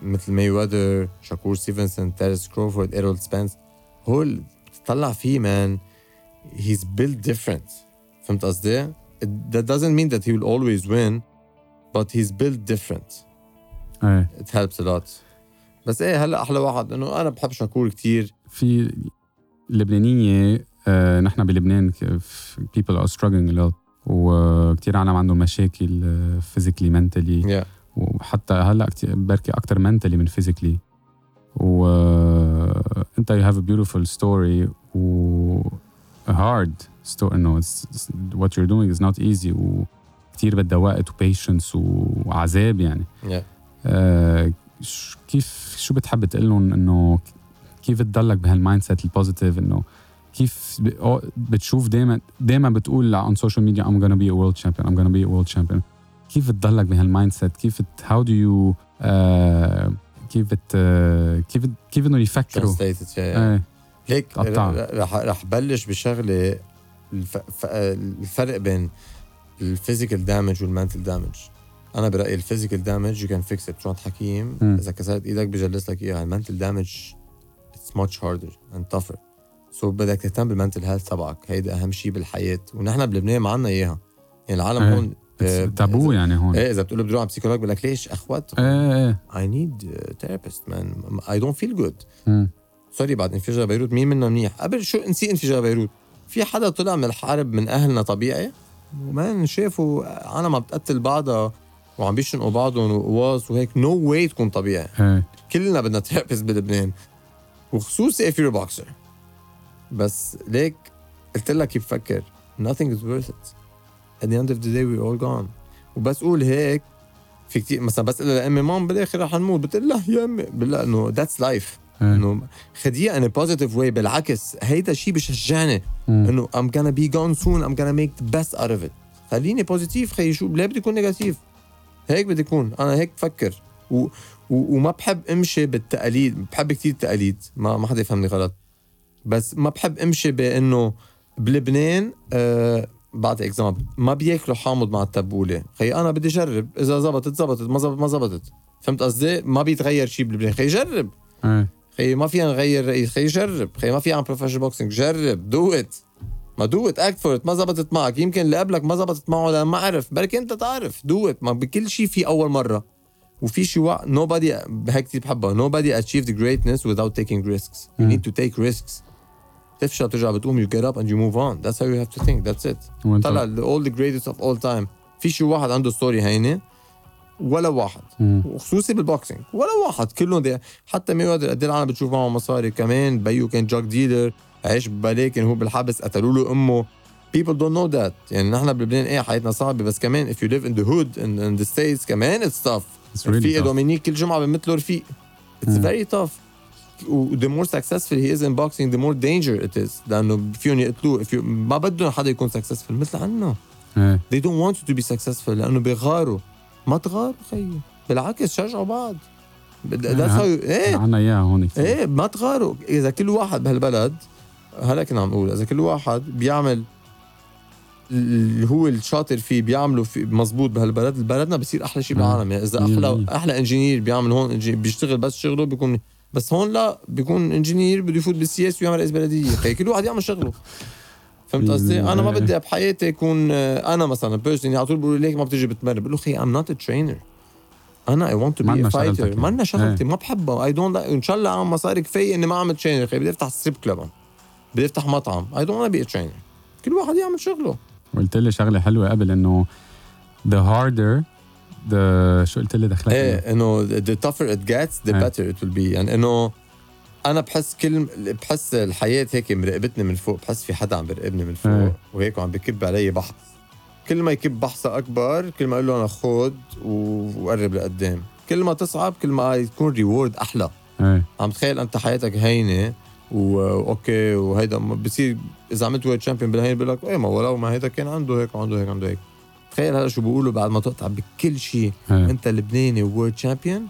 مثل ماي ويذر شاكور ستيفنسون تيرنس كروفورد ايرول سبنس هول بتطلع فيه man he's built different. فهمت قصدي؟ It- that doesn't mean that he will always win. but he's built different. أي. It helps a lot. بس إيه هلأ أحلى واحد إنه أنا بحب أقول كثير في لبنانية آه نحن بلبنان people are struggling a lot وكثير عالم عندهم مشاكل آه، physically mentally yeah. وحتى هلأ بركي أكثر mentally من physically و آه، أنت you have a beautiful story و hard story انه what you doing is not easy و, و... وكتير بدها وقت و patience وعذاب يعني yeah. آه، كيف شو بتحب تقول لهم إنه كيف تضلك بهال mindset ال positive إنه كيف بتشوف دائما دائما بتقول on social media I'm gonna be a world champion I'm gonna be a world champion كيف تضلك بهال mindset كيف do you آه كيف بت كيف كيف إنه يفكروا هيك قطع. رح رح بلش بشغلة. الفرق بين ال physical damage وال mental damage أنا برأيي ال physical damage you can fix it شو حكيم. إذا كسرت إيدك بجلس لك إياها. ال mental damage it's much harder and tougher. So بدك تهتم بال mental health تبعك. هيدا أهم شيء بالحياة. ونحن بلبنان ما عنا إياها. يعني العالم إيه. هون آه، تابو إذا- يعني هون. إيه إذا بتقول أروح على psychologue بقول لك ليش أخوت إيه a therapist man. I don't feel good. مم. Sorry بعد انفجار بيروت. مين منا منيح؟ قبل شو نسي انفجار بيروت؟ في حدا طلع من الحرب من أهلنا طبيعي؟ ومان شافوا عالم عم بتقتل بعضها وعم بيشنقوا بعضهم وقواص وهيك. نو no واي تكون طبيعي. إيه. كلنا بدنا therapist بلبنان. وخصوصي if you're a boxer. بس ليك قلت لك كيف فكر nothing is worth it. At the end of the day we're all gone. وبس قول هيك. في كتير مثلا بس لأمي مام بالآخر رح نموت. بتقول لها يا أمي. بقول لها إنه that's life إنه خديها in positive way بالعكس هيدا الشيء بشجعني مم. إنه I'm gonna be gone soon I'm gonna make the best out of it. خليني positive خيي شو ليه بدي اكون negative هيك بدي اكون أنا هيك بفكر. و... و... وما بحب أمشي بالتقاليد بحب كتير التقاليد ما ما حدا يفهمني غلط. بس ما بحب أمشي بإنه بلبنان آه بعطي example ما بياكلوا حامض مع التبولة. خي أنا بدي أجرب. إذا زبطت زبطت ما زبطت ما زبطت. فهمت قصدي؟ ما بيتغير شيء بلبنان. خي جرب. إيه. خي ما فينا نغير رئيس خي جرب خي ما في عنا professional boxing جرب do it ما do it act for ما زبطت معك. يمكن اللي قبلك ما زبطت معه لأن ما عرف. بركي أنت تعرف. do it ما بكل شيء في أول مرة. وفي شيء وع... nobody هيك كثير بحبها. Nobody achieved greatness without taking risks. You need to take risks. تفشل ترجع بتقوم you get up and you move on. That's how you have to think. That's it. طلع all the greatest of all time. في شيء واحد عنده story هينة. ولا واحد. وخصوصي بال boxing ولا واحد كلهم دي. حتى مي قد إيه العالم بتشوف معه مصاري كمان. بيو كان drug dealer عايش ببلاكن هو بالحبس قتلوا له أمه. People don't know that. يعني نحن بلبنان إيه حياتنا صعبة. بس كمان if you live in the hood in, in the states كمان it's tough. It's really رفيق tough. دومينيك كل جمعة بمثله رفيق. It's مم. very tough. the more successful he is in boxing the more danger it is. لأنه فيهم يقتلوه. If you ما بدهم حدا يكون successful مثل عنا إيه. They don't want you to be successful لأنه بيغاروا. ما تغاروا خيي بالعكس شجعوا بعض how you, إيه عنا اياها هون كتير. إيه ما تغاروا إذا كل واحد بهالبلد هلا كنا عم نقول إذا كل واحد بيعمل اللي هو الشاطر فيه بيعمله في مزبوط بهالبلد بلدنا بصير أحلى شيء. بالعالم يعني إذا أحلى. أحلى إنجينير بيعمل هون بيشتغل بس شغله بيكون بس هون لا بيكون إنجينير بده يفوت بالسياسة ويعمل رئيس بلديه خي كل واحد يعمل شغله فهمت قصدي؟ أنا ما بدي بحياتي اكون آه، أنا مثلا بيرسوني على طول بقولوا ليك ما بتيجي بتمرن. بقول له خي I'm not trainer أنا I want to be fighter. منا شغلتي. إيه. ما بحبها. I don't إن شاء الله اعمل مصاري كفاية إني ما اعمل trainer خي بدي أفتح strip club بدي أفتح مطعم. I don't be trainer كل واحد يعمل شغله. قلت لي شغلة حلوة قبل إنه the harder the شو قلت لي دخلك؟ إيه إنه the tougher it gets the إيه. better it will be. يعني إنه أنا بحس كل بحس الحياة هيك مراقبتني من فوق بحس في حدا عم بيراقبني من فوق إيه. وهيك وعم بكب علي بحص. كل ما يكب بحصة أكبر كل ما أقول له أنا خود وقرب لقدام. كل ما تصعب كل ما يكون reward أحلى. إيه. عم تخيل أنت حياتك هينة و- وأوكي وهيدا بصير إذا عملت world champion بالهين بقول لك إيه ما ولو ما هيدا كان عنده هيك وعنده هيك وعنده هيك. تخيل هلا شو بيقولوا بعد ما تقطع بكل شيء. إيه. أنت لبناني world شامبيون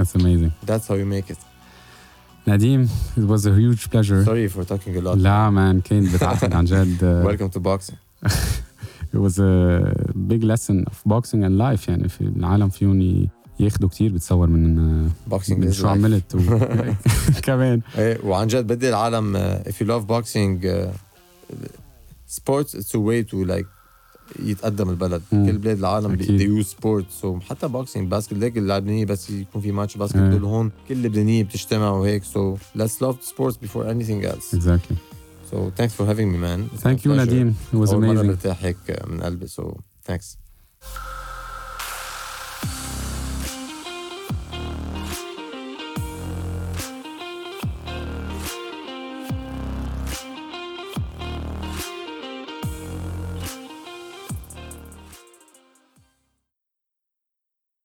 That's amazing. that's how you make it. نديم it was a huge pleasure. sorry for talking a lot لا مان كان بتعقد عن جد welcome to boxing it was a big lesson of boxing and life يعني في العالم فيهم ي- ياخدوا كتير بتصور من boxing من is شو life. عملت و... كمان ايه وعن جد بدي العالم uh, if you love boxing uh, sports it's a way to like يتقدم البلد. مم. كل بلاد العالم بيو sport so حتى boxing basket ليك اللبنانية بس يكون في ماتش basketball هون. كل اللبنانيه بتجتمع وهيك. so let's love sports before anything else exactly so thanks for having me man thank you نديم it was amazing مرة برتاح هيك من قلبي. so so, thanks